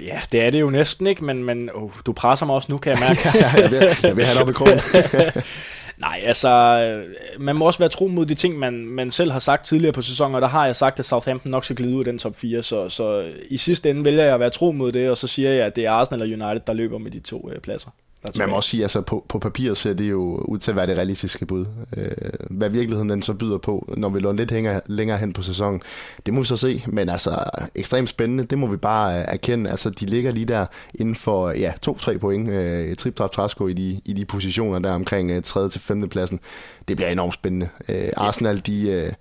ja, det er det jo næsten ikke, men, men oh, du presser mig også nu, kan jeg mærke. jeg, vil, jeg vil have det op i krogen. Nej, altså, øh, man må også være tro mod de ting, man, man selv har sagt tidligere på sæsonen, og der har jeg sagt, at Southampton nok skal glide ud af den top 4, så, så i sidste ende vælger jeg at være tro mod det, og så siger jeg, at det er Arsenal og United, der løber med de to øh, pladser. Man må også sige, altså på, på papiret ser det jo ud til at være det realistiske bud. Øh, hvad virkeligheden den så byder på, når vi låner lidt hænger, længere hen på sæsonen, det må vi så se. Men altså, ekstremt spændende, det må vi bare øh, erkende. Altså, de ligger lige der inden for ja, 2-3 point, øh, trip trap træsko i de, i de positioner der omkring øh, 3. til 5. pladsen. Det bliver enormt spændende. Øh, Arsenal, de... Øh,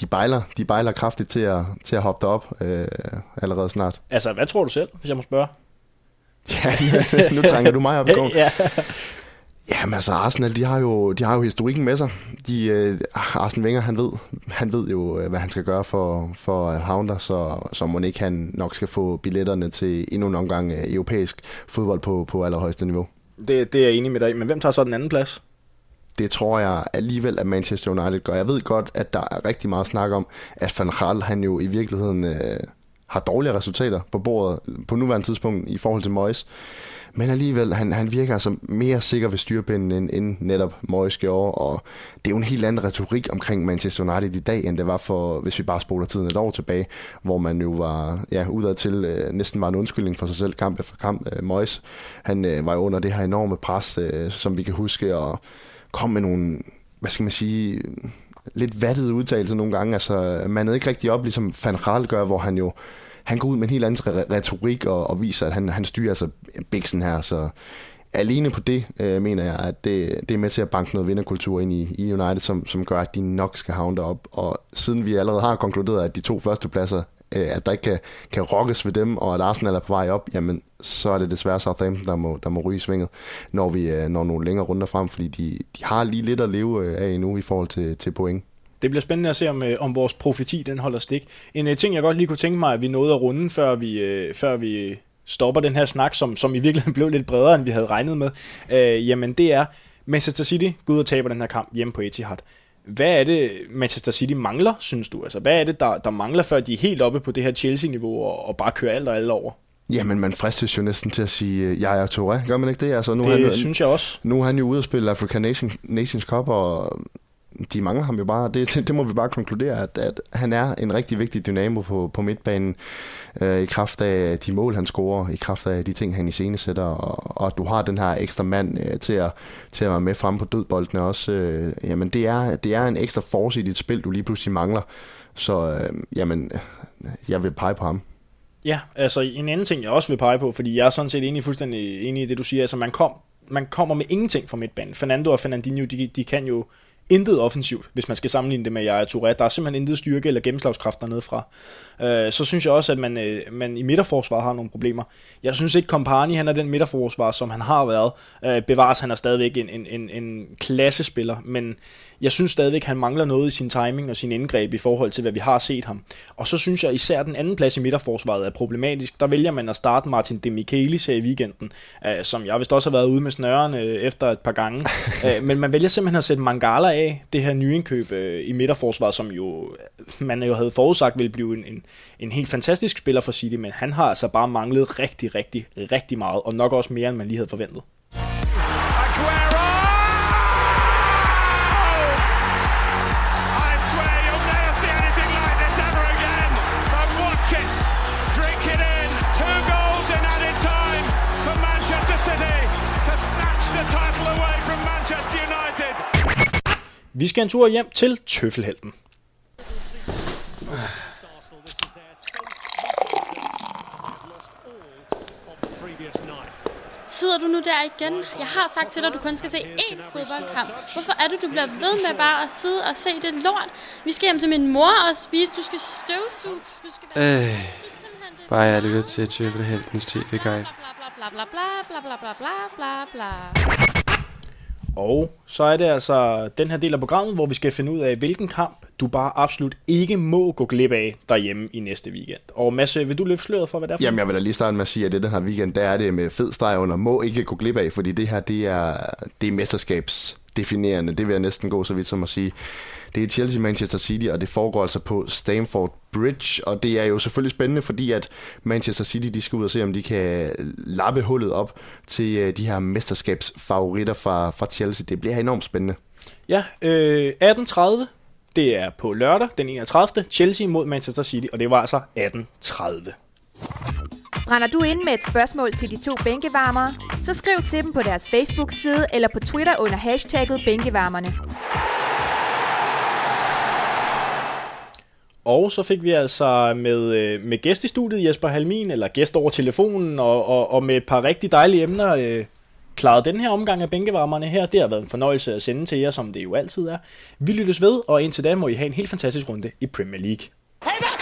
de bejler, de bejler kraftigt til at, til at hoppe derop øh, allerede snart. Altså, hvad tror du selv, hvis jeg må spørge? Ja, nu trænger du mig op i går. ja. Jamen altså, Arsenal, de har jo, de har jo historikken med sig. De, uh, Arsene Wenger, han ved, han ved jo, øh, hvad han skal gøre for, for uh, Havner, så, så må ikke han nok skal få billetterne til endnu en omgang uh, europæisk fodbold på, på allerhøjeste niveau. Det, det er jeg enig med dig Men hvem tager så den anden plads? Det tror jeg alligevel, at Manchester United gør. Jeg ved godt, at der er rigtig meget snak om, at Van Gaal, han jo i virkeligheden... Uh, har dårlige resultater på bordet på nuværende tidspunkt i forhold til Moyes. Men alligevel, han, han virker altså mere sikker ved styrepinden end, end netop Moyes gjorde, og det er jo en helt anden retorik omkring Manchester United i dag, end det var for, hvis vi bare spoler tiden et år tilbage, hvor man jo var ja, udad til øh, næsten var en undskyldning for sig selv kamp efter kamp. Øh, Moyes, han øh, var jo under det her enorme pres, øh, som vi kan huske, og kom med nogle, hvad skal man sige, lidt vattede udtalelser nogle gange. Altså, man er ikke rigtig op, ligesom Van Gaal gør, hvor han jo han går ud med en helt anden retorik og, og viser, at han, han styrer altså Bixen her. Så alene på det, øh, mener jeg, at det, det er med til at banke noget vinderkultur ind i, i United, som, som gør, at de nok skal havne derop. Og siden vi allerede har konkluderet, at de to første pladser, øh, at der ikke kan, kan rokkes ved dem, og at Arsenal er på vej op, jamen så er det desværre Southampton, der må, der må ryge i svinget, når vi øh, når nogle længere runder frem, fordi de, de har lige lidt at leve øh, af endnu i forhold til, til point. Det bliver spændende at se, om, øh, om vores profeti den holder stik. En øh, ting, jeg godt lige kunne tænke mig, at vi nåede at runde, før vi, øh, før vi stopper den her snak, som, som i virkeligheden blev lidt bredere, end vi havde regnet med, øh, jamen det er, Manchester City går ud og taber den her kamp hjemme på Etihad. Hvad er det, Manchester City mangler, synes du? Altså, hvad er det, der, der mangler, før de er helt oppe på det her Chelsea-niveau og, og bare kører alt og alt over? Jamen, man fristes jo næsten til at sige, jeg er Touré. Gør man ikke det? Altså, nu det han, synes jeg også. Nu er han jo ude og spille African Nation, Nations Cup, og de mangler ham jo bare. Det, det, det må vi bare konkludere, at, at han er en rigtig vigtig dynamo på, på midtbanen øh, i kraft af de mål, han scorer, i kraft af de ting, han i scene sætter, og, og du har den her ekstra mand øh, til, at, til at være med frem på dødboldene også. Øh, jamen, det er, det er en ekstra force i dit spil, du lige pludselig mangler. Så øh, jamen, jeg vil pege på ham. Ja, altså en anden ting, jeg også vil pege på, fordi jeg er sådan set enig, fuldstændig enig i det, du siger. Altså man, kom, man kommer med ingenting fra midtbanen. Fernando og Fernandinho, de, de kan jo intet offensivt, hvis man skal sammenligne det med Yaya Touré. Der er simpelthen intet styrke eller gennemslagskraft dernede fra. Øh, så synes jeg også, at man, øh, man i midterforsvar har nogle problemer. Jeg synes ikke, Kompani han er den midterforsvar, som han har været. Øh, bevares, han er stadigvæk en, en, en, en klassespiller, men jeg synes stadigvæk, han mangler noget i sin timing og sin indgreb i forhold til, hvad vi har set ham. Og så synes jeg især, den anden plads i midterforsvaret er problematisk. Der vælger man at starte Martin De Michelis her i weekenden, øh, som jeg vist også har været ude med snøren øh, efter et par gange. øh, men man vælger simpelthen at sætte Mangala af, det her nyindkøb øh, i midterforsvaret, som jo man jo havde forudsagt ville blive en, en, en helt fantastisk spiller for City, men han har altså bare manglet rigtig, rigtig, rigtig meget, og nok også mere, end man lige havde forventet. Vi skal en tur hjem til Tøffelhelten. Sidder du nu der igen? Jeg har sagt til dig, at du kun skal se én fodboldkamp. Hvorfor er det, du bliver ved med bare at sidde og se det lort? Vi skal hjem til min mor og spise. Du skal støvsuge. Du skal være... Øh, bare jeg lytter til Tøffelheltens tv-guide. Bla bla bla bla bla bla bla bla bla. Og så er det altså den her del af programmet, hvor vi skal finde ud af, hvilken kamp du bare absolut ikke må gå glip af derhjemme i næste weekend. Og Mads, øh, vil du løfte sløret for, hvad det er for Jamen, jeg vil da lige starte med at sige, at det den her weekend, der er det med fed streg under, må ikke gå glip af, fordi det her, det er, det er mesterskabsdefinerende. Det vil jeg næsten gå så vidt som at sige. Det er Chelsea-Manchester City, og det foregår altså på Stamford Bridge, og det er jo selvfølgelig spændende, fordi at Manchester City de skal ud og se, om de kan lappe hullet op til øh, de her mesterskabsfavoritter fra, fra Chelsea. Det bliver enormt spændende. Ja, øh, 18.30, det er på lørdag, den 31. Chelsea mod Manchester City, og det var altså 18.30. Brænder du ind med et spørgsmål til de to bænkevarmere, så skriv til dem på deres Facebook-side eller på Twitter under hashtagget bænkevarmerne. Og så fik vi altså med, øh, med gæst i studiet, Jesper Halmin, eller gæst over telefonen, og, og, og med et par rigtig dejlige emner, øh, klaret den her omgang af bænkevarmerne her. Det har været en fornøjelse at sende til jer, som det jo altid er. Vi lyttes ved, og indtil da må I have en helt fantastisk runde i Premier League. Hey,